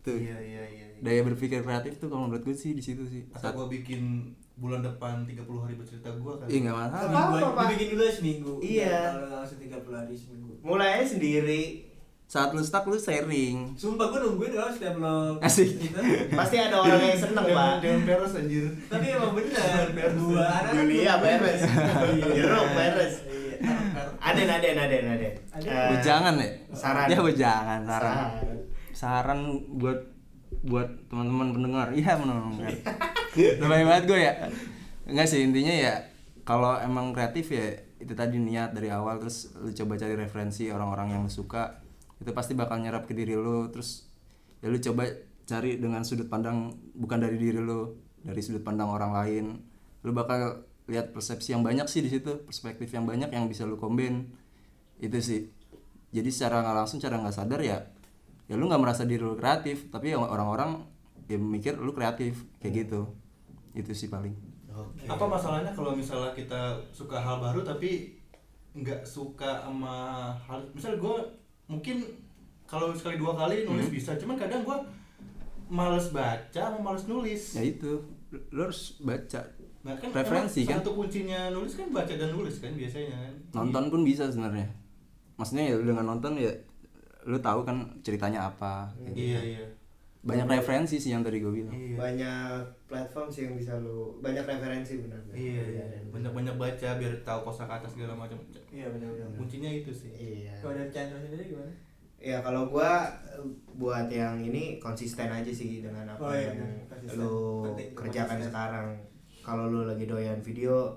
tuh iya iya iya iya. daya berpikir kreatif tuh kalau menurut gue sih di situ sih atau saat gue bikin bulan depan 30 hari bercerita gue kan Ih, nggak masalah seminggu Apa-apa, aja. Pak. dibikin dulu ya seminggu Iya. kalau nggak langsung 30 hari seminggu mulai aja sendiri saat lu stuck lu sharing. Sumpah gue nungguin kalau setiap lo Asik. gitu pasti ada orang yang seneng pak. jangan peres anjir. Tapi emang bener gua anak Julia beres Jeruk beres Iya. Aden Aden Aden Aden. Aden. Eh, Wejangan ya? saran. ya wejangan saran. Saran. saran buat buat teman-teman pendengar. Iya mendengar lebay banget gue ya. Enggak sih intinya ya kalau emang kreatif ya itu tadi niat dari awal terus lu coba cari referensi orang-orang yang lu suka itu pasti bakal nyerap ke diri lu terus ya lu coba cari dengan sudut pandang bukan dari diri lu dari sudut pandang orang lain. Lu bakal lihat persepsi yang banyak sih di situ perspektif yang banyak yang bisa lu combine. Itu sih. Jadi secara nggak langsung cara nggak sadar ya ya lu nggak merasa diri lu kreatif tapi orang-orang ya mikir lu kreatif kayak gitu. Itu sih paling. Oke. apa masalahnya kalau misalnya kita suka hal baru tapi nggak suka sama hal misal gue mungkin kalau sekali dua kali nulis bisa cuman kadang gue males baca sama males nulis. Ya itu lu, lu harus baca nah kan Preferensi, emang kan? satu kuncinya nulis kan baca dan nulis kan biasanya. Kan nonton pun bisa sebenarnya. Maksudnya ya dengan nonton ya lu tahu kan ceritanya apa gitu. iya iya banyak referensi sih yang tadi gue bilang iya banyak platform sih yang bisa lu banyak referensi benar iya iya banyak banyak baca biar tahu kosakata segala macam Iya benar-benar. kuncinya itu sih iya Kalau dari Chandra sendiri gimana? ya kalau gua eh, buat yang ini konsisten aja sih dengan apa Oh, iya, yang benar. Konsisten. lu Penting, kerjakan konsisten. sekarang kalau lu lagi doyan video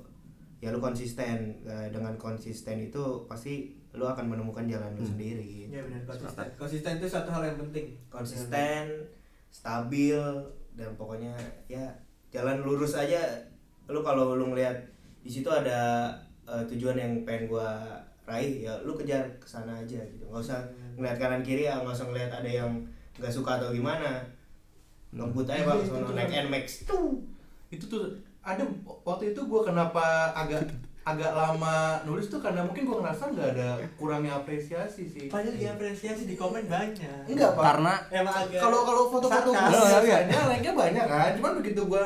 ya lu konsisten Eh, dengan konsisten itu pasti lu akan menemukan jalan lu Hmm. sendiri Iya benar konsisten. Konsisten itu satu hal yang penting. konsisten stabil dan pokoknya ya jalan lurus aja. Lu kalau lu ngelihat di situ ada eh, tujuan yang pengen gua raih ya lu kejar ke sana aja gitu. Nggak usah ngeliat kanan kiri ya nggak usah ngeliat ada yang nggak suka atau gimana. Ngebut aja bang sono tuh. naik Nmax tuh itu tuh ada waktu itu gue kenapa agak agak lama nulis tuh karena mungkin gue ngerasa nggak ada kurangnya apresiasi sih. Padahal diapresiasi di komen banyak. enggak pak. Karena Emang agak kalau kalau foto-foto gue. Oh, iya. biasanya like-nya banyak kan. Cuman begitu gue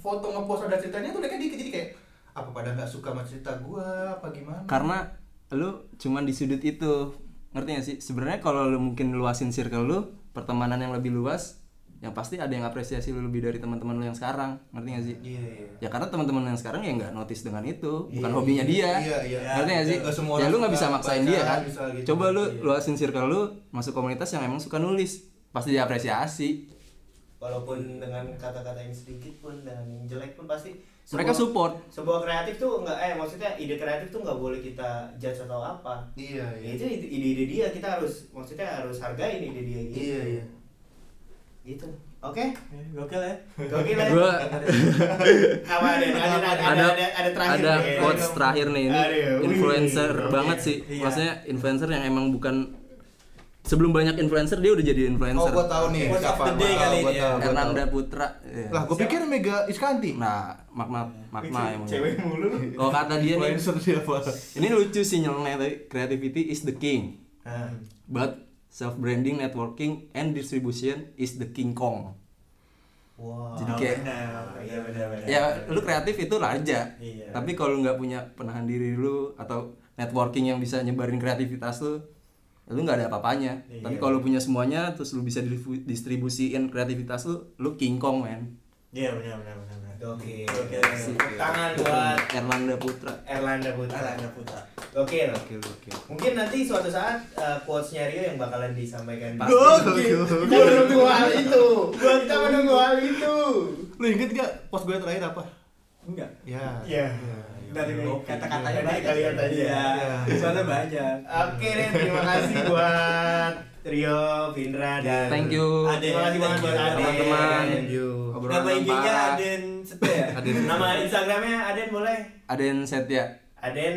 foto ngepost ada ceritanya tuh like-nya dikit jadi kayak apa pada nggak suka sama cerita gue apa gimana? Karena lu cuman di sudut itu. Ngerti gak sih? Sebenarnya kalau lu mungkin luasin circle lu pertemanan yang lebih luas yang pasti ada yang apresiasi lu lebih dari teman-teman lu yang sekarang ngerti gak sih? Iya iya ya karena teman-teman yang sekarang ya nggak notice dengan itu bukan Iya, hobinya dia. Iya, iya. ngerti gak sih? Ya lu nggak bisa maksain dia kan? gitu. coba lu Iya. luasin circle lu masuk komunitas yang emang suka nulis pasti diapresiasi walaupun dengan kata-kata yang sedikit pun dan yang jelek pun pasti mereka sebuah- support. sebuah kreatif tuh nggak eh maksudnya ide kreatif tuh nggak boleh kita judge atau apa. Iya ya itu ide- ide-ide dia kita harus maksudnya harus hargain ide dia gitu. Iya iya gitu. Oke? Eh, Gokil ya. Gokil ya? Gua apa ada ada ada ada ada, ada, ada terakhir ada nih. quotes terakhir nih ini Aduh, influencer banget sih. Iya. maksudnya influencer yang emang bukan sebelum banyak influencer dia udah jadi oh influencer gue tahu nih Quotes of siapa the day Gua kali ini gua ya. gua Hernanda. Putra. Iya. lah gue pikir Mega Iskanti. Nah makna makna yang cewek mulu kalau kata dia nih influencer siapa? ini lucu sih nyeleneh tadi creativity is the king. Ah, but self branding networking and distribution is the king kong wow Jadi kayak- benar, iya benar benar. ya lu kreatif itu raja Iya. tapi kalau nggak punya penahan diri lu atau networking yang bisa nyebarin kreativitas lu lu nggak ada apa-apanya Iya. tapi kalau punya semuanya terus lu bisa distribu- distribusiin kreativitas lu lu king kong man Iya benar benar benar. Gokil. Gokil. Tepuk tangan buat Erlangga Putra Erlanda Putra. Erlangga Putra. Gokil. oke oke Mungkin nanti suatu saat uh, quotesnya Rio yang bakalan disampaikan. Pasti. Gokil. Kita menunggu hal itu. Kita menunggu hal itu. lu inget gak post gue terakhir apa Enggak. ya Iya. Dari kata-katanya Tadi banyak. kita lihat tadi ya. Iya. Soalnya banyak. Oke deh, terima kasih buat Rio, Vindra dan thank you Ade. Terima kasih banget buat Aden. teman-teman Thank you. obrolan Nama IG-nya Aden Setia. Aden Nama Instagramnya Aden boleh? Aden Setia Aden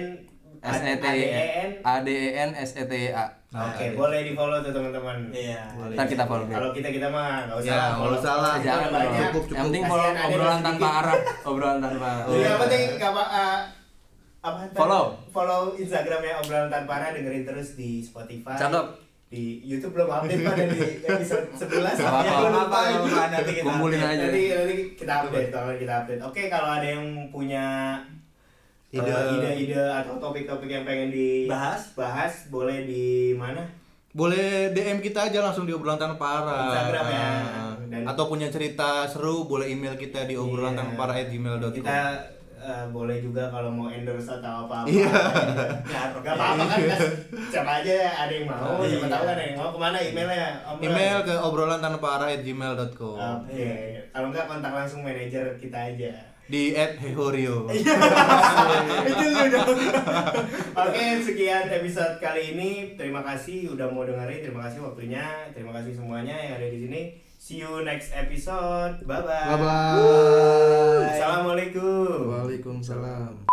S E T E A-D-E-N. A D E N S E T E A Oke, boleh di follow tuh teman-teman. Iya. Ntar kita follow Kalau kita kita mah nggak usah. Ya, nggak usah lah. Jangan banyak. Cukup, cukup. yang penting follow Aden obrolan tanpa arah obrolan tanpa arah Iya, yang penting nggak apa uh, apa? Follow. follow Instagramnya obrolan tanpa arah dengerin terus di Spotify. Cakep. Di YouTube belum update pada di episode 11 Nggak ya, apa-apa. gua lupa. Apa apa nanti kita. Kumpulin update. aja. Nanti nanti kita update, tolong kita update. Oke, kalau ada yang punya Ide. uh, ide-ide atau topik-topik yang pengen dibahas, Bahas. boleh di mana? Boleh DM kita aja langsung di obrolan tanpa arah. Instagram ya. Nah, Dan- Atau punya cerita seru boleh email kita di obrolan Iya. tanpa arah gmail.com. Kita Eh, boleh juga kalau mau endorse atau apa-apa. Iya. -apa. Enggak apa-apa kan iya. siapa aja ada yang mau, oh, siapa tahu kan ada yang mau. Ke mana emailnya? Obrolan. Email ke obrolan tanpa arah at gmail.com. Oke. Okay. Kalau nggak kontak langsung manajer kita aja di at Hehorio itu sudah oke sekian episode kali ini terima kasih udah mau dengerin terima kasih waktunya terima kasih semuanya yang ada di sini See you next episode. Bye bye. Bye bye. Assalamualaikum. Waalaikumsalam.